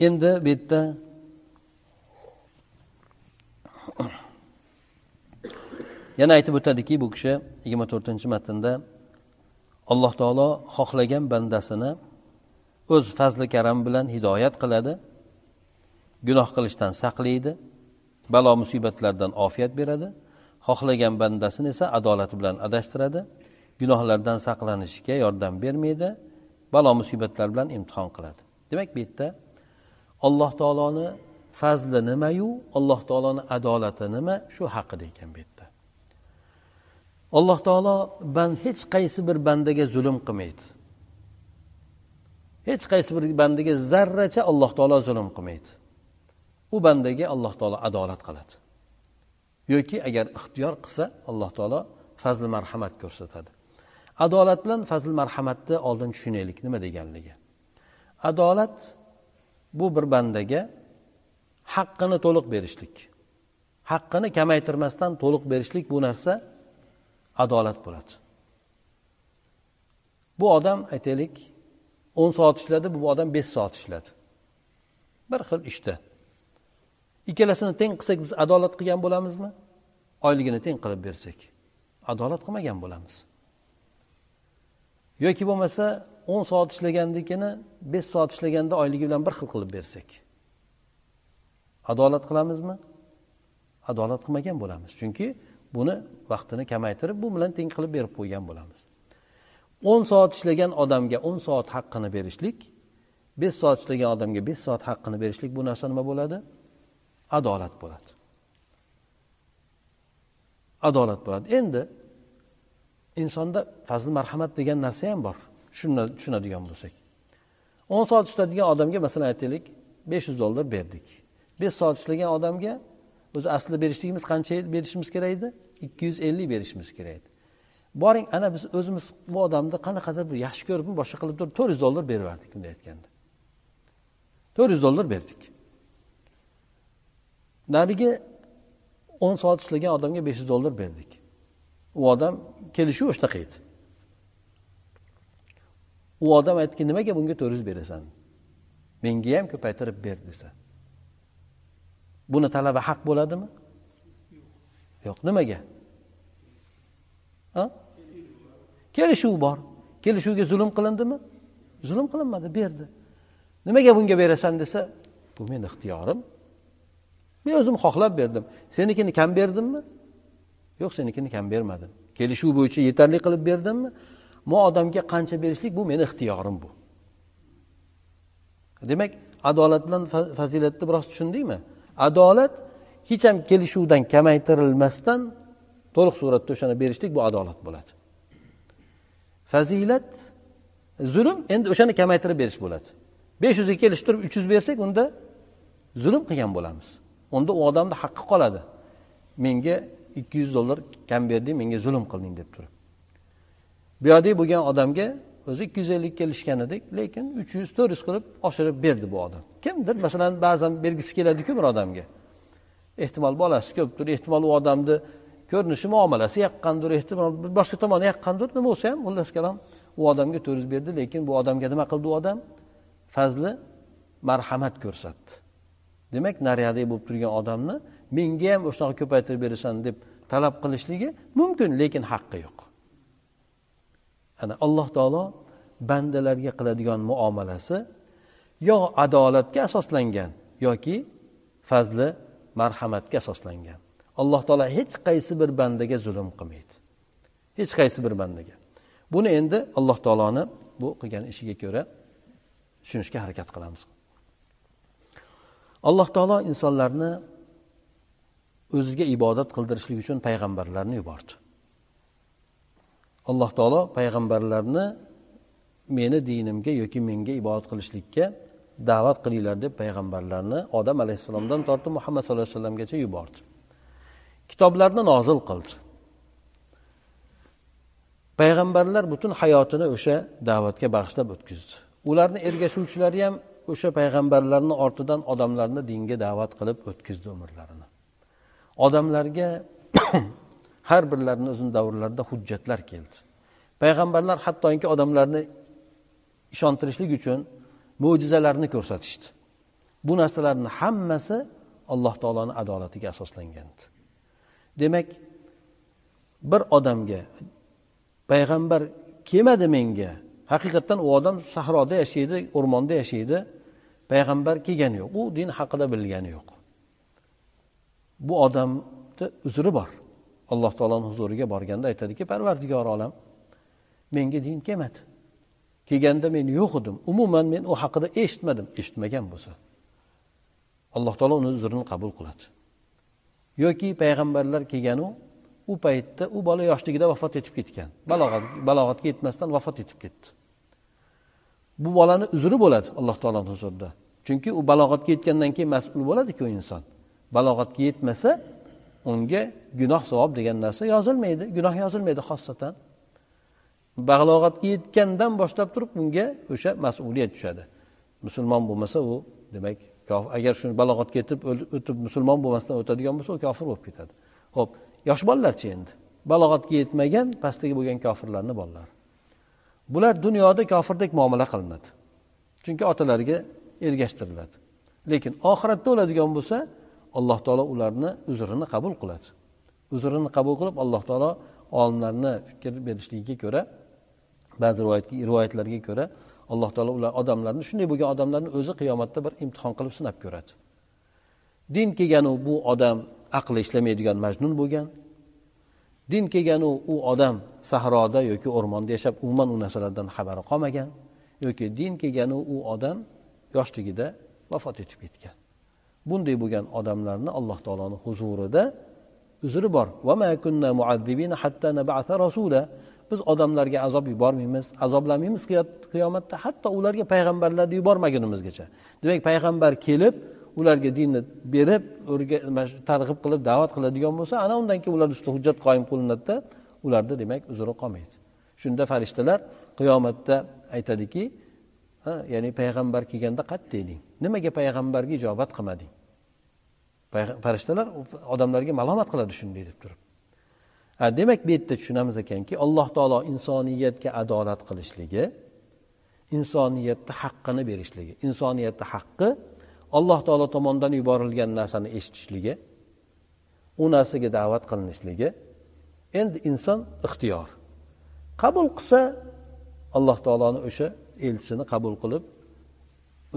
endi bu yerda yana aytib o'tadiki bu kishi yigirma to'rtinchi matnda alloh taolo xohlagan bandasini o'z fazli karami bilan hidoyat qiladi gunoh qilishdan saqlaydi balo musibatlardan ofiyat beradi xohlagan bandasini esa adolati bilan adashtiradi gunohlardan saqlanishga yordam bermaydi balo musibatlar bilan imtihon qiladi. Demak bu yerda alloh taoloni fazli nimayu alloh taoloni adolati nima shu haqida ekan bu yerda. Alloh taolo band hech qaysi bir bandaga zulm qilmaydi. Hech qaysi bir bandaga zarracha alloh taolo zulm qilmaydi. U bandaga alloh taolo adolat qiladi. Yoki agar ixtiyor qilsa alloh taolo fazli marhamat ko'rsatadi. Adolat bilan fazl marhamatni oldin tushunaylik nima deganligi. Adolat bu bir bandaga haqqini to'liq berishlik. Haqqini kamaytirmasdan to'liq berishlik bu narsa adolat bo'ladi. Bu odam aytaylik o'n soat ishladi bu odam besh soat ishladi. Bir xil ishda. Ikkalasini teng qilsak biz adolat qilgan bo'lamizmi? Oyligini teng qilib bersak adolat qilmagan bo'lamiz. Yoki bo'lmasa o'n soat ishlagandikini besh soat ishlaganda oyligi bilan bir xil qilib bersak adolat qilamizmi? Adolat qilmagan bo'lamiz. Chunki buni vaqtini kamaytirib bu bilan teng qilib berib qo'ygan bo'lamiz. o'n soat ishlagan odamga o'n soat haqqini berishlik besh soat ishlagan odamga besh soat haqqini berishlik bu narsa nima bo'ladi? Adolat bo'ladi. Adolat bo'ladi. Endi insonda fazl marhamat degan narsa ham bor. Tushunadigan bo'lsak. o'n soat ishlaydigan odamga masalan aytaylik besh yuz dollar berdik. Besh soat ishlagan odamga o'zi aslida berishligimiz qancha berishimiz kerak edi? ikki yuz ellik berishimiz kerak edi. Boring ana biz o'zimiz bu odamni qanaqadir bir yaxshi ko'rib boshqa qilib turib to'rt yuz dollar berib yubordik bunday aytganda. To'rt yuz dollar berdik. Narigi o'n soat ishlagan odamga besh yuz dollar berdik. U odam kelishuv shunaqa edi. U odam aytdiki nimaga bunga to'rt yuz berasan? Menga ham ko'paytirib ber desa. Buni talabi haq bo'ladimi? Yo'q. Nimaga? Kelishuv bor. Kelishuvga zulm qilindimi? Zulm qilinmadi berdi. Nimaga bunga berasan? desa bu meni ixtiyorim. Men o'zim xohlab berdim. Senikini kam berdimmi? Yo'q senikini kam bermadim. Kelishuv bo'yicha yetarli qilib berdimmi? Bu odamga qancha berishlik bu meni ixtiyorim bu. Demak adolat bilan fazilatni biroz tushundikmi adolat hech ham kelishuvdan kamaytirilmasdan to'liq suratda o'shani berishlik bu adolat bo'ladi. Fazilat zulm endi o'shani kamaytirib berish bo'ladi. besh yuzga kelishib turib uch yuz bersak unda zulm qilgan bo'lamiz. Unda u odamni haqqi qoladi. Menga ikki yuz dollar kam berding menga zulm qilding deb turib. Buyoqdek bo'lgan odamga o'zi ikki yuz ellik kelishgan edik lekin uch yuz to'rt yuz qilib oshirib berdi bu odam. Kimdir masalan ba'zan bergisi keladiku bir odamga. Ehtimol bolasi ko'pdir ehtimol u odamni ko'rinishi muomalasi yoqqandir ehtimol boshqa tomoni yoqqandir nima bo'lsa ham xullas kalom u odamga to'rt yuz berdi lekin bu odamga nima qildi u odam? Fazli marhamat ko'rsatdi. Demak nariyadagi bo'lib turgan odamni menga ham o'shanaqa ko'paytirib berasan deb talab qilishligi mumkin lekin haqqi yo'q. Ana alloh taolo bandalarga qiladigan muomalasi yo adolatga asoslangan yoki fazli marhamatga asoslangan. Alloh taolo hech qaysi bir bandaga zulm qilmaydi. Hech qaysi bir bandaga. Buni endi alloh taoloni bu qilgan ishiga ko'ra tushunishga harakat qilamiz. Alloh taolo insonlarni o'ziga ibodat qildirishlik uchun payg'ambarlarni yubordi. Alloh taolo payg'ambarlarni meni dinimga yoki menga ibodat qilishlikka da'vat qilinglar deb payg'ambarlarni odam alayhissalomdan tortib muhammad sallallohu alayhi vasallamgacha yubordi. Kitoblarni nozil qildi. Payg'ambarlar butun hayotini o'sha da'vatga bag'ishlab o'tkazdi. Ularni ergashuvchilari ham o'sha payg'ambarlarni ortidan odamlarni dinga da'vat qilib o'tkazdi umrlarini. Odamlarga har birlarini o'zini davrlarida hujjatlar keldi. Payg'ambarlar hattoki odamlarni ishontirishlik uchun mo'jizalarni ko'rsatishdi. Bu narsalarni hammasi alloh taoloni adolatiga asoslangan demak bir odamga payg'ambar kelmadi menga. Haqiqatdan u odam sahroda yashaydi o'rmonda yashaydi. Payg'ambar kelgani yo'q. U din haqida bilgani yo'q. Bu odamni uzri bor. Alloh taoloni huzuriga borganda aytadiki parvardigor olam menga din kelmadi. Kelganda men yo'q edim. Umuman men u haqida eshitmadim. Eshitmagan bo'lsa alloh taolo uni uzrini qabul qiladi. Yoki payg'ambarlar kelganu u paytda u bola yoshligida vafot etib ketgan. Balog'at balog'atga yetmasdan vafot etib ketdi. Bu bolani uzri bo'ladi alloh taoloni huzurida. Chunki u balog'atga yetgandan keyin mas'ul bo'ladiku inson. Balog'atga yetmasa unga gunoh savob degan narsa yozilmaydi. Gunoh yozilmaydi xossatan. Balog'atga yetgandan boshlab turib unga o'sha mas'uliyat tushadi. Musulmon bo'lmasa u demak agar shuni balog'atga yetib o'tib musulmon bo'lmasdan o'tadigan bo'lsa u kofir bo'lib ketadi. Ho'p yosh bolalarchi endi. Balog'atga yetmagan pastdagi bo'lgan kofirlarni bolalari. Bular dunyoda kofirdek muomala qilinadi. Chunki otalariga ergashtiriladi. Lekin oxiratda o'ladigan bo'lsa alloh taolo ularni uzrini qabul qiladi. Uzrini qabul qilib alloh taolo olimlarni fikr berishligiga ko'ra ba'zi rivoyatlarga ko'ra alloh taolo ular odamlarni shunday bo'lgan odamlarni o'zi qiyomatda bir imtihon qilib sinab ko'radi. Din kelganu bu odam aqli ishlamaydigan majnun bo'lgan. Din kelganu u odam sahroda yoki o'rmonda yashab umuman u narsalardan xabari qolmagan yoki din kelganu u odam yoshligida vafot etib ketgan. Bunday bo'lgan odamlarni alloh taoloni huzurida uzri bor. Biz odamlarga azob yubormaymiz azoblamaymiz qiyomatda. Hatto ularga payg'ambarlarni yubormagunimizgacha. Demak payg'ambar kelib ularga dinni berib targ'ib qilib da'vat qiladigan bo'lsa ana undan keyin ularni ustida hujjat qoyim qilinadida ularni demak uzri qolmaydi. Shunda farishtalar qiyomatda aytadiki ya'ni payg'ambar kelganda qatta eding nimaga payg'ambarga ijobat qilmading? Farishtalar odamlarga malomat qiladi shunday deb turib. Demak bu yerda tushunamiz ekanki alloh taolo insoniyatga adolat qilishligi insoniyatni haqqini berishligi insoniyatni haqqi alloh taolo tomonidan yuborilgan narsani eshitishligi u narsaga da'vat qilinishligi. Endi inson ixtiyor. Qabul qilsa alloh taoloni o'sha elchisini qabul qilib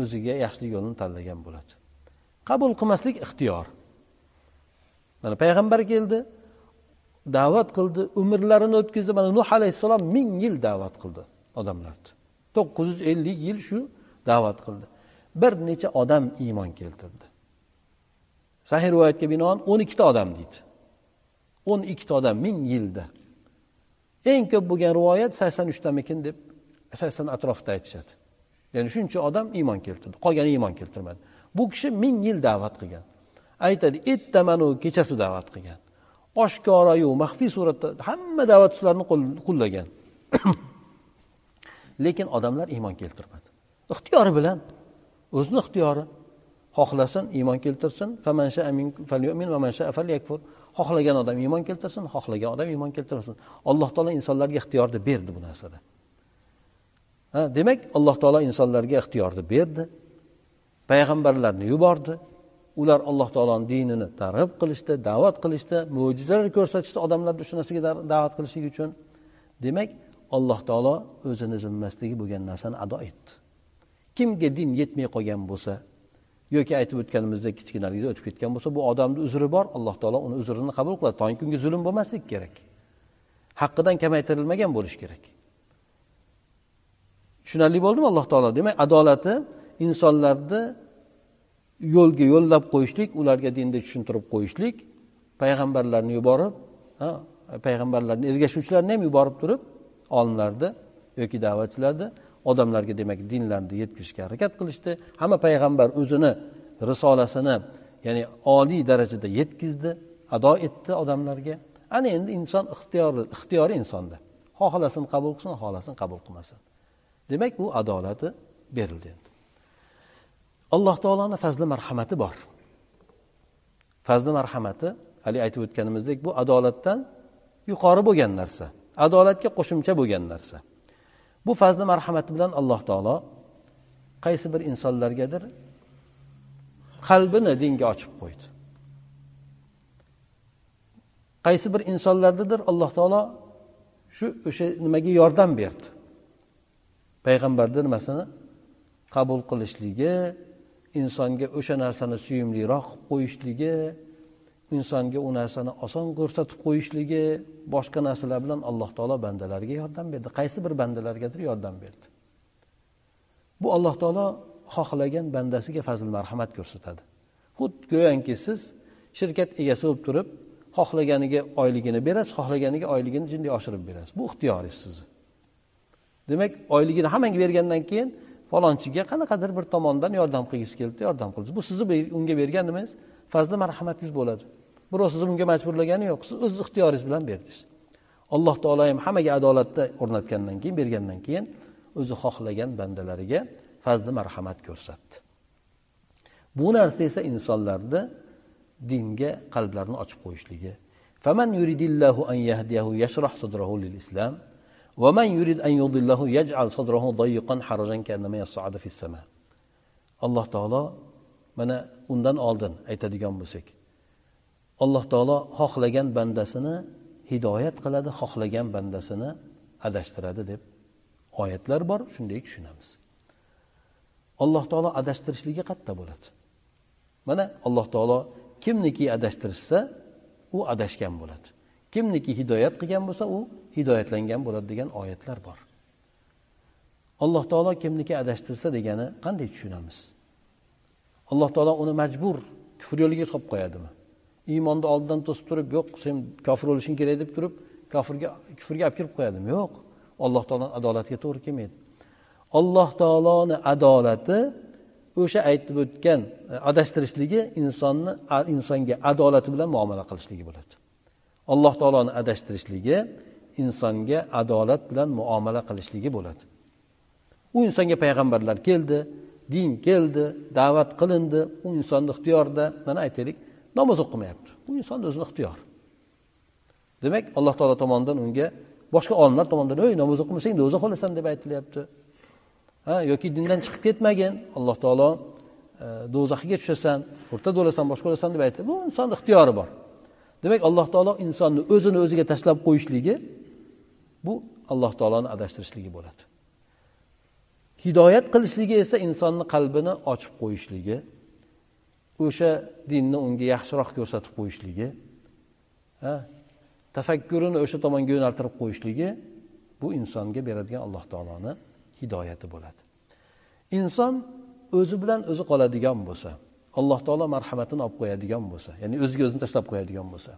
o'ziga yaxshilik yo'lini tanlagan bo'ladi. Qabul qilmaslik ixtiyor. Mana payg'ambar keldi da'vat qildi umrlarini o'tkazdi. Mana nuh alayhissalom ming yil da'vat qildi odamlarni. To'qqiz yuz ellik yil shu da'vat qildi. Bir necha odam iymon keltirdi. Sahih rivoyatga binoan o'n ikkita odam deydi. O'n ikkita odam ming yilda. Eng ko'p bo'lgan rivoyat sakson uchtamikin deb sakson atrofida aytishadi. Ya'ni shuncha odam iymon keltirdi qolgani iymon keltirmadi. Bu kishi ming yil da'vat qilgan. Aytadi ertamanu kechasi da'vat qilgan. Oshkorayu maxfiy suratda hamma da'vatchilarni qo'llagan. Lekin odamlar iymon keltirmadi. Ixtiyori bilan o'zini ixtiyori. Xohlasin iymon keltirsin. Xohlagan odam iymon keltirsin xohlagan odam iymon keltirmasin alloh taolo insonlarga ixtiyorni berdi bu narsada. Demak alloh taolo insonlarga ixtiyorni berdi. Payg'ambarlarni yubordi. Ular alloh taoloni dinini targ'ib qilishdi da'vat qilishdi mo'jizalar ko'rsatishdi odamlarni shu narsaga da'vat qilishlik uchun. Demak alloh taolo o'zini zimmasidagi bo'lgan narsani ado etdi. Kimga din yetmay qolgan bo'lsa yoki aytib o'tganimizdek kichkinaligida o'tib ketgan bo'lsa bu odamni uzri bor. Alloh taolo uni uzrini qabul qiladi. Toinki unga zulm bo'lmasligi kerak. Haqqidan kamaytirilmagan bo'lishi kerak. Tushunarli bo'ldimi alloh taolo? Demak adolati insonlarni yo'lga yo'llab qo'yishlik ularga dinni tushuntirib qo'yishlik payg'ambarlarni yuborib payg'ambarlarni ergashuvchilarni ham yuborib turib olimlarni yoki da'vatchilarni odamlarga demak dinlarni yetkazishga harakat qilishdi. Hamma payg'ambar o'zini risolasini ya'ni oliy darajada yetkazdi ado etdi odamlarga. Ana endi inson ixtiyori ixtiyori insonda. Xohlasin qabul qilsin xohlasin qabul qilmasin. Demak u adolati berildi endi. Alloh taoloni fazli marhamati bor. Fazli marhamati haligi aytib o'tganimizdek bu adolatdan yuqori bo'lgan narsa adolatga qo'shimcha bo'lgan narsa. Bu fazli marhamati bilan alloh taolo qaysi bir insonlargadir qalbini dinga ochib qo'ydi. Qaysi bir insonlardadir alloh taolo shu o'sha nimaga yordam berdi. Payg'ambarni nimasini qabul qilishligi insonga o'sha narsani suyumliroq qilib qo'yishligi insonga u narsani oson ko'rsatib qo'yishligi boshqa narsalar bilan alloh taolo bandalariga yordam berdi. Qaysi bir bandalargadir yordam berdi. Bu alloh taolo xohlagan bandasiga fazl marhamat ko'rsatadi. Xuddi go'yoki siz shirkat egasi bo'lib turib xohlaganiga oyligini berasiz xohlaganiga oyligini jinday oshirib berasiz. Bu ixtiyoringiz sizni. demak oyligini hammaga bergandan keyin falonchiga qanaqadir bir tomondan yordam qilgisi kelibdi yordam qildi. Bu sizni unga bergan nima fazli marhamatingiz bo'ladi. Birov sizni bunga majburlagani yo'q. Siz o'z ixtiyoringiz bilan berdingiz. Alloh taolo ham hammaga adolatda o'rnatgandan keyin bergandan keyin o'zi xohlagan bandalariga fazli marhamat ko'rsatdi. Bu narsa esa insonlarni dinga qalblarini ochib qo'yishligi. An yahdiyahu yashrah ومن يريد أن يضله يجعل صدره ضيقا حرجا كأنما يصعد في السماء alloh taolo mana undan oldin aytadigan bo'lsak alloh taolo xohlagan bandasini hidoyat qiladi xohlagan bandasini adashtiradi deb oyatlar bor shunday tushunamiz alloh taolo adashtirishligi qayerda bo'ladi mana alloh taolo kimniki adashtirishsa u adashgan bo'ladi Kimniki hidoyat qilgan bo'lsa u hidoyatlangan bo'ladi degan oyatlar bor. Alloh taolo kimniki adashtirsa degani qanday tushunamiz? Alloh taolo uni majbur kufr yo'liga solib qo'yadimi? Iymonni oldidan to'sib turib yo'q sen kofir bo'lishing kerak deb turib kofirga kufrga olib kirib qo'yadimi? Yo'q. Alloh taoloni adolatiga to'g'ri kelmaydi. Alloh taoloni adolati o'sha aytib o'tgan e, adashtirishligi insonni insonga adolati bilan muomala qilishligi bo'ladi. Alloh taoloni adashtirishligi insonga adolat bilan muomala qilishligi bo'ladi. U insonga payg'ambarlar keldi din keldi da'vat qilindi u insonni ixtiyorida mana aytaylik namoz o'qimayapti. U insonni o'zini ixtiyori demak alloh taolo tomonidan unga boshqa olimlar tomonidan ey namoz o'qimasang do'zax olasan deb aytilyapti. Ha yoki dindan chiqib ketmagin alloh taolo e, tushasan o'rtada o'lasan boshqa o'lasan deb aytdi. Bu insonni ixtiyori bor. Demak alloh taolo insonni o'zini o'ziga tashlab qo'yishligi bu alloh taoloni adashtirishligi bo'ladi. Hidoyat qilishligi esa insonni qalbini ochib qo'yishligi o'sha dinni unga yaxshiroq ko'rsatib qo'yishligi tafakkurini o'sha tomonga yo'naltirib qo'yishligi bu insonga beradigan alloh taoloni hidoyati bo'ladi. Inson o'zi bilan o'zi qoladigan bo'lsa alloh taolo marhamatini olib qo'yadigan bo'lsa ya'ni o'ziga o'zini tashlab qo'yadigan bo'lsa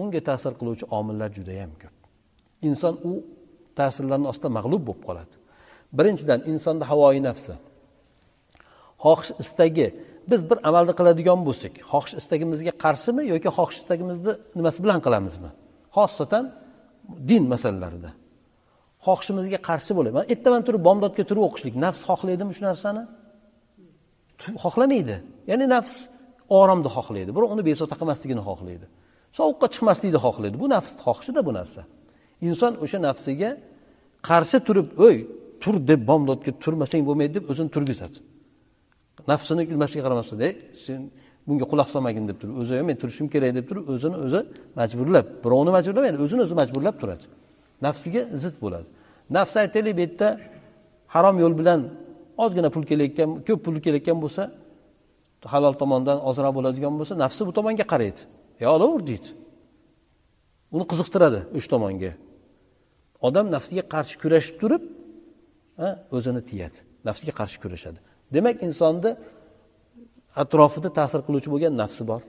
unga ta'sir qiluvchi omillar judayam ko'p. Inson u ta'sirlarni ostida mag'lub bo'lib qoladi. Birinchidan insonda havoyi nafsi. Xohish istagi biz bir amalni qiladigan bo'lsak xohish istagimizga qarshimi yoki xohish istagimizni nimasi bilan qilamizmi? Xosatan din masalalarida. Xohishimizga qarshi bo'ladi man ertaman turib bomdodga turib o'qishlik. Nafs xohlaydimi shu narsani? Xohlamaydi. Ya'ni nafs oromni xohlaydi. Biroq uni bezovta qilmasligini xohlaydi. Sovuqqa chiqmaslikni xohlaydi. Bu nafsni xohishida bu narsa. Inson o'sha nafsiga qarshi turib o'y tur deb bomdodga turmasang bo'lmaydi deb o'zini turgizadi. Nafsini nimasiga qaramasdan ey sen bunga quloq solmagin deb turib o'zi men turishim kerak deb turib o'zini o'zi majburlab birovni majburlamaydi o'zini o'zi majburlab turadi. Nafsiga zid bo'ladi. Nafs aytaylik bu yerda harom yo'l bilan ozgina pul kelayotgan ko'p pul kelayotgan bo'lsa halol tomondan ozroq bo'ladigan bo'lsa nafsi bu tomonga qaraydi. Yo olaver deydi. Uni qiziqtiradi o'sha tomonga. Odam nafsiga qarshi kurashib turib o'zini tiyadi. Nafsiga qarshi kurashadi. Demak insonni atrofida ta'sir qiluvchi bo'lgan nafsi bor.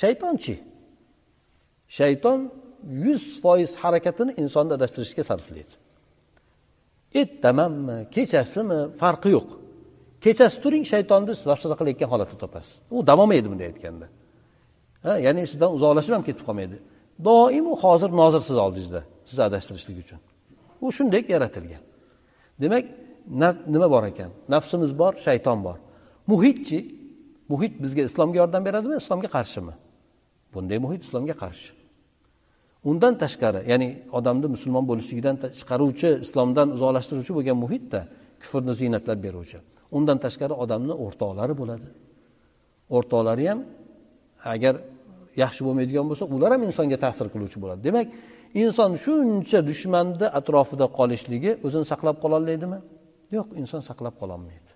Shaytonchi. Shayton yuz foiz harakatini insonni adashtirishga sarflaydi. Ertamanmi kechasimi? Farqi yo'q. Kechasi turing shaytonni vasvasa qilayotgan holatda topasiz u davom olmaydi bunday aytganda. Ya'ni sizdan uzoqlashib ham ketib qolmaydi. Doim u hozir nozir sizni oldingizda sizni adashtirishlik uchun. U shunday yaratilgan. Demak nima bor ekan? Nafsimiz bor shayton bor. Muhitchi muhit bizga islomga yordam beradimi islomga qarshimi? Bunday muhit islomga qarshi. Undan tashqari ya'ni odamni musulmon bo'lishligidan chiqaruvchi islomdan uzoqlashtiruvchi bo'lgan muhitda kufrni ziynatlab beruvchi. Undan tashqari odamni o'rtoqlari bo'ladi. O'rtoqlari ham agar yaxshi bo'lmaydigan bo'lsa ular ham insonga ta'sir qiluvchi bo'ladi. Demak inson shuncha dushmanni atrofida qolishligi o'zini saqlab qololmaydimi? Yo'q inson saqlab qololmaydi.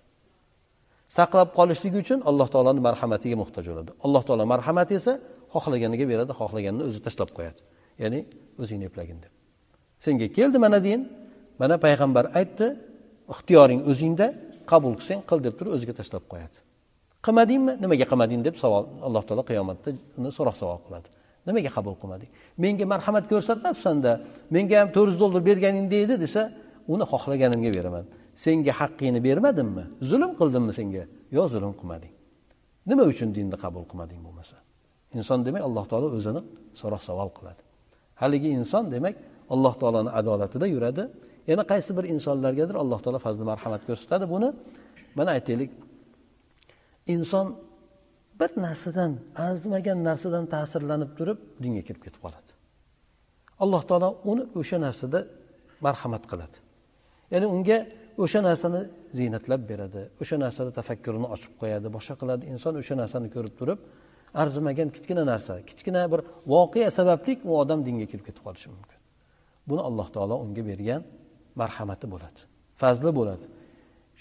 Saqlab qolishligi uchun alloh taoloni marhamatiga muhtoj bo'ladi. Alloh taolo marhamati esa xohlaganiga beradi xohlaganini o'zi tashlab qo'yadi. Ya'ni o'zingni eplagin deb. Senga keldi mana din mana payg'ambar aytdi ixtiyoring o'zingda qabul qilsang qil deb turib o'ziga tashlab qo'yadi. Qilmadingmi? Nimaga qilmading deb savol alloh taolo qiyomatda uni so'roq savol qiladi. Nimaga qabul qilmading? Menga marhamat ko'rsatmabsanda menga ham to'rt yuz dollar berganingda edi desa uni xohlaganimga beraman. Senga haqqingni bermadimmi? Zulm qildimmi senga? Yo zulm qilmading. Nima uchun dinni qabul qilmading bo'lmasa? Inson demak alloh taolo o'zini so'roq savol qiladi. Haligi inson demak alloh taoloni adolatida yuradi. Yana qaysi bir insonlargadir alloh taolo fazli marhamat ko'rsatadi. Buni mana aytaylik. Inson bir narsadan arzimagan narsadan ta'sirlanib turib dinga kirib ketib qoladi. Alloh taolo uni o'sha narsada marhamat qiladi. Ya'ni unga o'sha narsani ziynatlab beradi o'sha narsada tafakkurini ochib qo'yadi boshqa qiladi. Inson o'sha narsani ko'rib turib arzimagan kichkina narsa kichkina bir voqea sababli u odam dinga kirib ketib qolishi mumkin. Buni alloh taolo unga bergan marhamati bo'ladi fazli bo'ladi.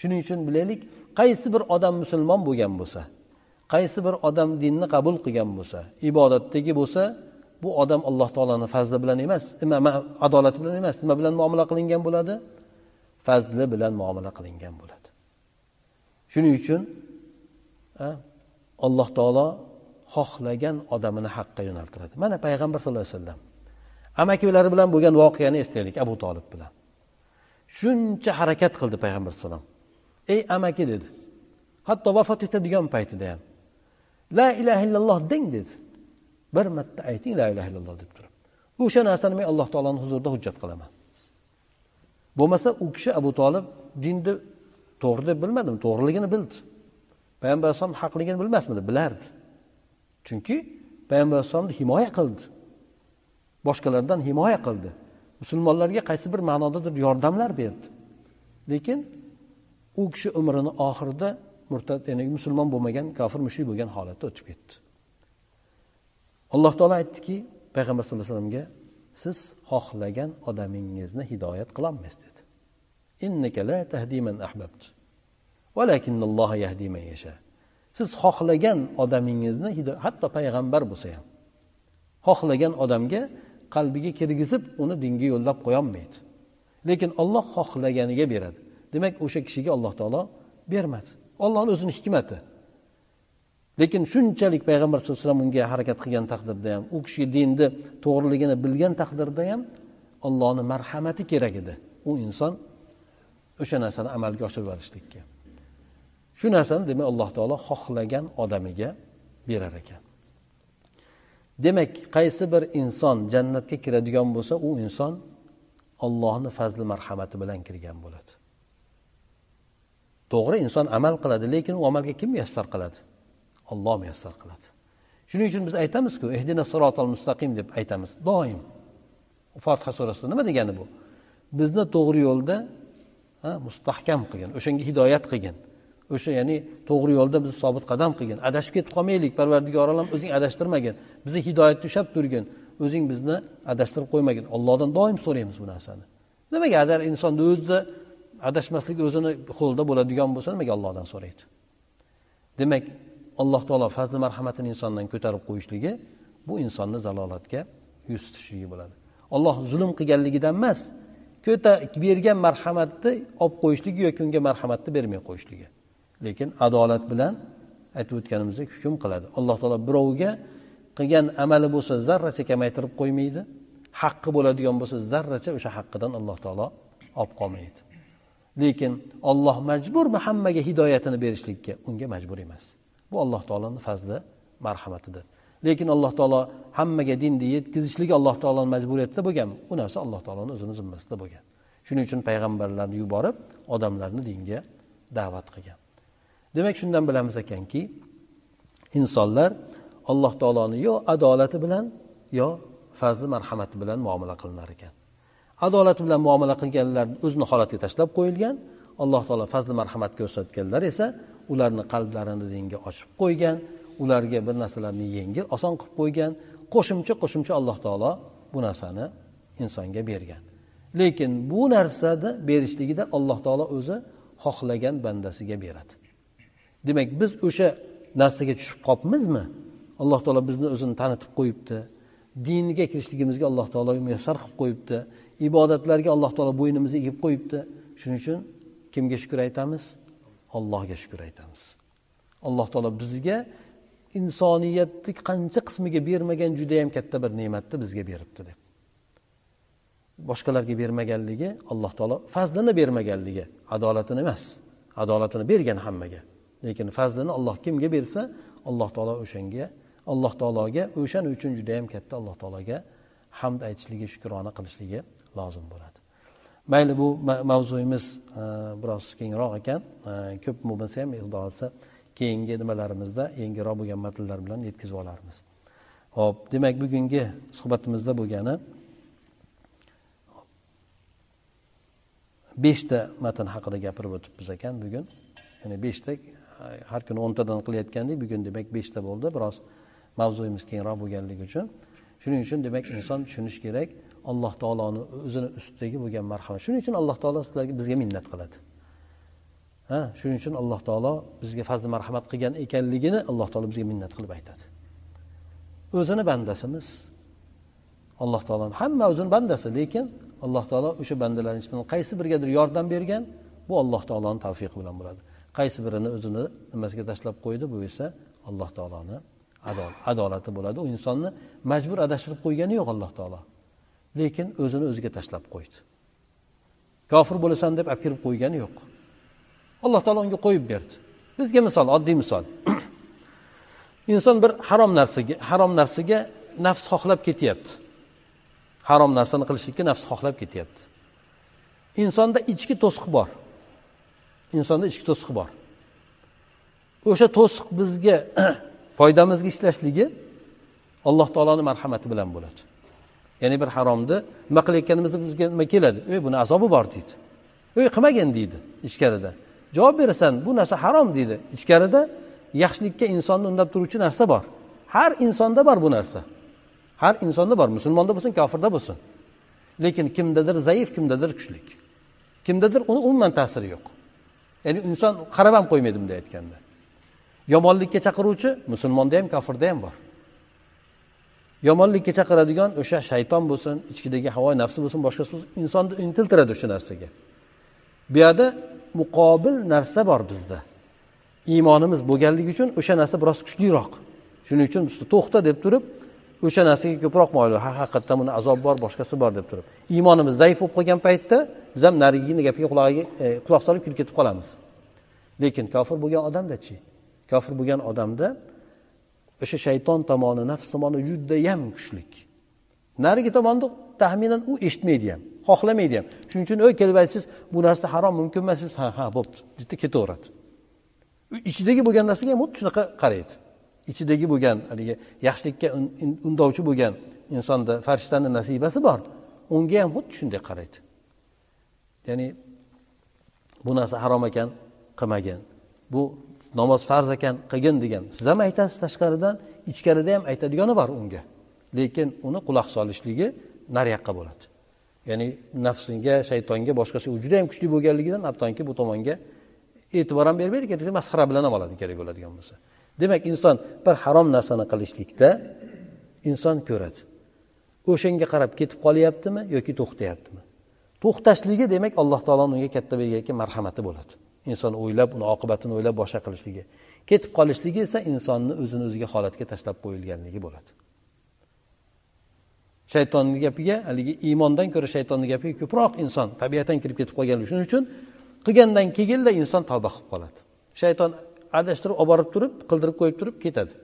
Shuning uchun bilaylik qaysi bir odam musulmon bo'lgan bo'lsa qaysi bir odam dinni qabul qilgan bo'lsa ibodatdagi bo'lsa bu odam alloh taoloni fazli bilan emas adolati bilan emas nima bilan muomala qilingan bo'ladi? Fazli bilan muomala qilingan bo'ladi. Shuning uchun alloh taolo xohlagan odamini haqqa yo'naltiradi. Mana payg'ambar sallallohu alayhi vasallam amakilari bilan bo'lgan voqeani eslaylik abu tolib bilan. Shuncha harakat qildi payg'ambar alayhisalom ey amaki dedi. Hatto vafot etadigan paytida ham la ilaha illalloh deng dedi. Bir marta ayting la ilaha illalloh deb turib. O'sha narsani men alloh taoloni huzurida hujjat qilaman. Bo'lmasa u kishi abu tolib dinni to'g'ri deb bilmadimi to'g'riligini bildi. Payg'ambar alayhisalom haqligini bilmasmidi? Bilardi. Chunki payg'ambar alayhissalomni himoya qildi. Boshqalardan himoya qildi. Musulmonlarga qaysi bir ma'nodadir yordamlar berdi. Lekin u kishi umrini oxirida murtad ya'ni musulmon bo'lmagan kofir mushrik bo'lgan holatda o'tib ketdi. Alloh taolo aytdiki payg'ambar sallallohu alayhi vasallamga siz xohlagan odamingizni hidoyat qilolmaysiz dedi. Siz xohlagan odamingizni hatto payg'ambar bo'lsa ham xohlagan odamga qalbiga kirgizib uni dinga yo'llab qo'yolmaydi. Lekin olloh xohlaganiga beradi. Demak o'sha kishiga alloh taolo bermadi. Ollohni o'zini hikmati. Lekin shunchalik payg'ambar sallallohu alayhi vasallam unga harakat qilgan taqdirda ham u kishi dinni to'g'riligini bilgan taqdirda ham ollohni marhamati kerak edi. U inson o'sha narsani amalga oshirib yuborishlikka shu narsani demak alloh taolo xohlagan odamiga berar ekan. Demak qaysi bir inson jannatga kiradigan bo'lsa u inson ollohni fazli marhamati bilan kirgan bo'ladi. To'g'ri inson amal qiladi lekin u amalga kim muyassar qiladi? Olloh muyassar qiladi. Shuning uchun biz aytamizku ehdina sirotol mustaqim deb aytamiz doim. Fotiha surasida nima degani bu? Bizni to'g'ri yo'lda mustahkam qilgin o'shanga hidoyat qilgin o'sha ya'ni to'g'ri yo'lda bizni sobit qadam qilgin. Adashib ketib qolmaylik parvardigor olam o'zing adashtirmagin. Bizni hidoyatda ushlab turgin. O'zing bizni adashtirib qo'ymagin. Ollohdan doim so'raymiz bu narsani. Nimaga? Agar insonni o'zida adashmaslik o'zini qo'lida bo'ladigan bo'lsa nimaga ollohdan so'raydi? Demak alloh taolo fazli marhamatini insondan ko'tarib qo'yishligi bu insonni zalolatga yuz tutishligi bo'ladi. Olloh zulm qilganligidan emas ko'ta bergan marhamatni olib qo'yishligi yoki unga marhamatni bermay qo'yishligi. Lekin adolat bilan aytib o'tganimizdek hukm qiladi. Alloh taolo birovga qilgan amali bo'lsa zarracha kamaytirib qo'ymaydi haqqi bo'ladigan bo'lsa zarracha o'sha haqqidan alloh taolo olib qolmaydi. Lekin olloh majburmi hammaga hidoyatini berishlikka unga majbur emas. Bu alloh taoloni fazli marhamatidir. Lekin alloh taolo hammaga dinni yetkazishligi alloh taoloni majburiyatida bo'lganmi u narsa alloh taoloni o'zini zimmasida bo'lgan. Shuning uchun payg'ambarlarni yuborib odamlarni dinga da'vat qilgan. Demak shundan bilamiz ekanki insonlar alloh taoloni yo adolati bilan yo fazli marhamati bilan muomala qilinar ekan. Adolati bilan muomala qilganlar o'zini holatiga tashlab qo'yilgan alloh taolo fazli marhamat ko'rsatganlar esa ularni qalblarini dinga ochib qo'ygan ularga bir narsalarni yengil oson qilib qo'ygan qo'shimcha qo'shimcha alloh taolo bu narsani insonga bergan. Lekin bu narsani berishligida alloh taolo o'zi xohlagan bandasiga beradi. Demak biz o'sha narsaga tushib qolibmizmi alloh taolo bizni o'zini tanitib qo'yibdi. Diniga kirishligimizga alloh taolo muyassar qilib qo'yibdi. Ibodatlarga alloh taolo bo'ynimizni egib qo'yibdi. Shuning uchun kimga shukur aytamiz? Allohga shukur aytamiz. Alloh taolo bizga insoniyatni qancha qismiga bermagan judayam katta bir ne'matni bizga beribdi deb. Boshqalarga bermaganligi alloh taolo fazlini bermaganligi adolatini emas adolatini bergan hammaga. Lekin fazlini olloh kimga bersa alloh taolo o'shanga alloh taologa o'shaning uchun judayam katta alloh taologa hamd aytishligi shukrona qilishligi lozim bo'ladi. Mayli bu mavzuyimiz e, biroz kengroq ekan. E, ko'p bo'lmasa ham xudo keyingi nimalarimizda yangiroq bo'lgan matnlar bilan yetkazib olarmiz. Ho'p demak bugungi suhbatimizda bo'lgani beshta matn haqida gapirib o'tibmiz ekan bugun. Ya'ni beshta har kuni o'ntadan qilayotgandik bugun demak beshta bo'ldi. Biroz mavzuyimiz kengroq bo'lganligi uchun. Shuning uchun demak inson tushunishi kerak. Alloh taoloni o'zini ustidagi bo'lgan marhamat shuning uchun alloh taolo sizlarga bizga minnat qiladi. Ha shuning uchun alloh taolo bizga fazli marhamat qilgan ekanligini alloh taolo bizga minnat qilib aytadi. O'zini bandasimiz. Alloh taoloni hamma o'zini bandasi lekin alloh taolo o'sha bandalarni ichidan qaysi birigadir yordam bergan bu alloh taoloni tavfiqi bilan bo'ladi. Qaysi birini o'zini nimasiga tashlab qo'ydi? Bu esa alloh taoloni adolati bo'ladi. U insonni majbur adashtirib qo'ygani yo'q alloh taolo. Lekin o'zini o'ziga tashlab qo'ydi. Kofir bo'lasan deb olib kirib qo'ygani yo'q. Alloh taolo unga qo'yib berdi. Bizga misol oddiy misol. Inson bir harom narsaga harom narsaga nafs xohlab ketyapti. Harom narsani qilishlikka nafs xohlab ketyapti. Insonda ichki to'siq bor. Insonda ichki to'siq bor. O'sha to'siq bizga foydamizga ishlashligi alloh taoloni marhamati bilan bo'ladi. Ya'ni bir haromni nima qilayotganimizda bizga nima keladi? Ey buni azobi bor deydi. Ey qilmagin deydi ichkarida. Javob berasan bu narsa harom deydi ichkarida. Yaxshilikka insonni undab turuvchi narsa bor. Har insonda bor bu narsa. Har insonda bor. Musulmonda bo'lsin kofirda bo'lsin. Lekin kimdadir zaif kimdadir kuchlik. Kimdadir uni umuman ta'siri yo'q. Ya'ni inson qarab ham qo'ymaydi bunday aytganda. Yomonlikka chaqiruvchi musulmonda ham kofirda ham bor. Yomonlikka chaqiradigan o'sha shayton bo'lsin ichkidagi havo nafsi bo'lsin boshqasi bo'lsin insonni intiltiradi o'sha narsaga. Bu yoqda muqobil narsa bor bizda. Iymonimiz bo'lganligi uchun o'sha narsa biroz kuchliroq. Shuning uchun to'xta deb turib o'sha narsaga ko'proq moyil. Ha haqiqatdan buni azob bor boshqasi bor deb turib. Iymonimiz zaif bo'lib qolgan paytda biz ham narigini gapiga e, quloq solib kulib ketib qolamiz. Lekin kofir bo'lgan odamdachi kofir bo'lgan odamda o'sha shayton tomoni nafs tomoni judayam kuchlik. Narigi tomonni taxminan u eshitmaydi ham xohlamaydi ham. Shuning uchun o'y kelib aytsangiz bu narsa harom mumkin emas siz. Ha ha bo'pti bitta ketaveradi. Ichidagi bo'lgan narsaga ham xuddi shunaqa qaraydi. Ichidagi bo'lgan haligi yaxshilikka undovchi bo'lgan insonda farishtani nasibasi bor. Unga ham xuddi shunday qaraydi. Ya'ni bu narsa harom ekan qilmagin bu namoz farz ekan qilgin degan. Siz ham aytasiz tashqaridan ichkarida ham aytadigani bor unga. Lekin uni quloq solishligi naryoqqa bo'ladi. Ya'ni nafsinga shaytonga boshqasi u juda yam kuchli bo'lganligidan hattoki bu tomonga e'tibor ham bermaydi kerak masxara bilan ham oladi kerak bo'ladigan bo'lsa. Demak inson bir harom narsani qilishlikda inson ko'radi. O'shanga qarab ketib qolyaptimi yoki to'xtayaptimi? To'xtashligi demak alloh taoloni unga katta bergan marhamati bo'ladi. Inson o'ylab uni oqibatini o'ylab boshqa qilishligi ketib qolishligi esa insonni o'zini o'ziga holatga tashlab qo'yilganligi bo'ladi. Shaytonni gapiga haligi iymondan ko'ra shaytonni gapiga ko'proq inson tabiatan kirib ketib qolganligi shuning uchun qilgandan keyinda inson tavba qilib qoladi. Shayton adashtirib olib borib turib qildirib qo'yib turib ketadi.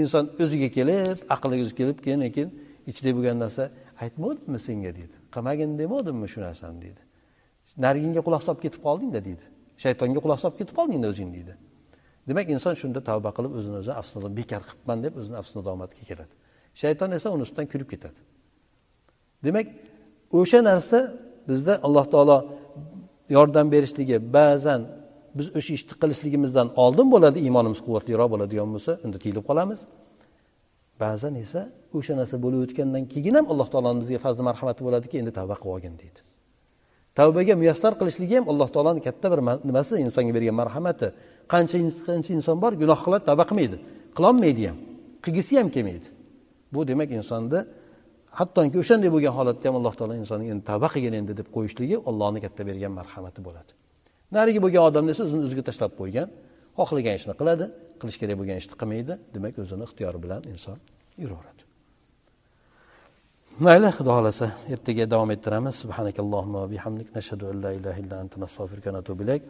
Inson o'ziga kelib aqliga o'zi kelib keyin keyin ichida bo'lgan narsa aytmadimmi senga deydi qilmagin demadimmi shu narsani deydi narginga quloq solib ketib qoldingda deydi shaytonga quloq solib ketib qoldingda o'zing deydi demak inson shunda tavba qilib o'zini o'zi afsona bekor qilibman deb o'zini afsona keladi. Shayton esa uni ustidan kulib ketadi. Demak o'sha narsa bizda alloh taolo yordam berishligi ba'zan biz o'sha ishni qilishligimizdan oldin bo'ladi iymonimiz quvvatliroq bo'ladigan bo'lsa unda tiyilib qolamiz. Ba'zan esa o'sha narsa bo'lib o'tgandan keyin ham alloh taoloni bizga fazli marhamati bo'ladiki endi tavba qilib olgin deydi. Tavbaga muyassar qilishligi ham alloh taoloni katta bir nimasi insonga bergan marhamati. Qancha qancha inson bor gunoh qiladi tavba qilmaydi. Qilolmaydi ham qilgisi ham kelmaydi. Bu demak insonni hattoki o'shanday bo'lgan holatda ham alloh taolo insonni endi tavba qilgin endi deb qo'yishligi ollohni katta bergan marhamati bo'ladi. narigi bo'lgan odamni esa o'zini o'ziga tashlab qo'ygan xohlagan ishni qiladi qilish kerak bo'lgan ishni qilmaydi demak o'zini ixtiyori bilan inson yuraveradi mayli xudo xohlasa ertaga davom ettiramiz subhanakallohumma va bihamdik nashhadu an la ilaha illa anta nastag'firuka va natubu ilayk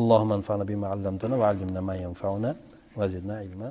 اللهم انفعنا بما علمتنا وعلمنا ما ينفعنا وزدنا علما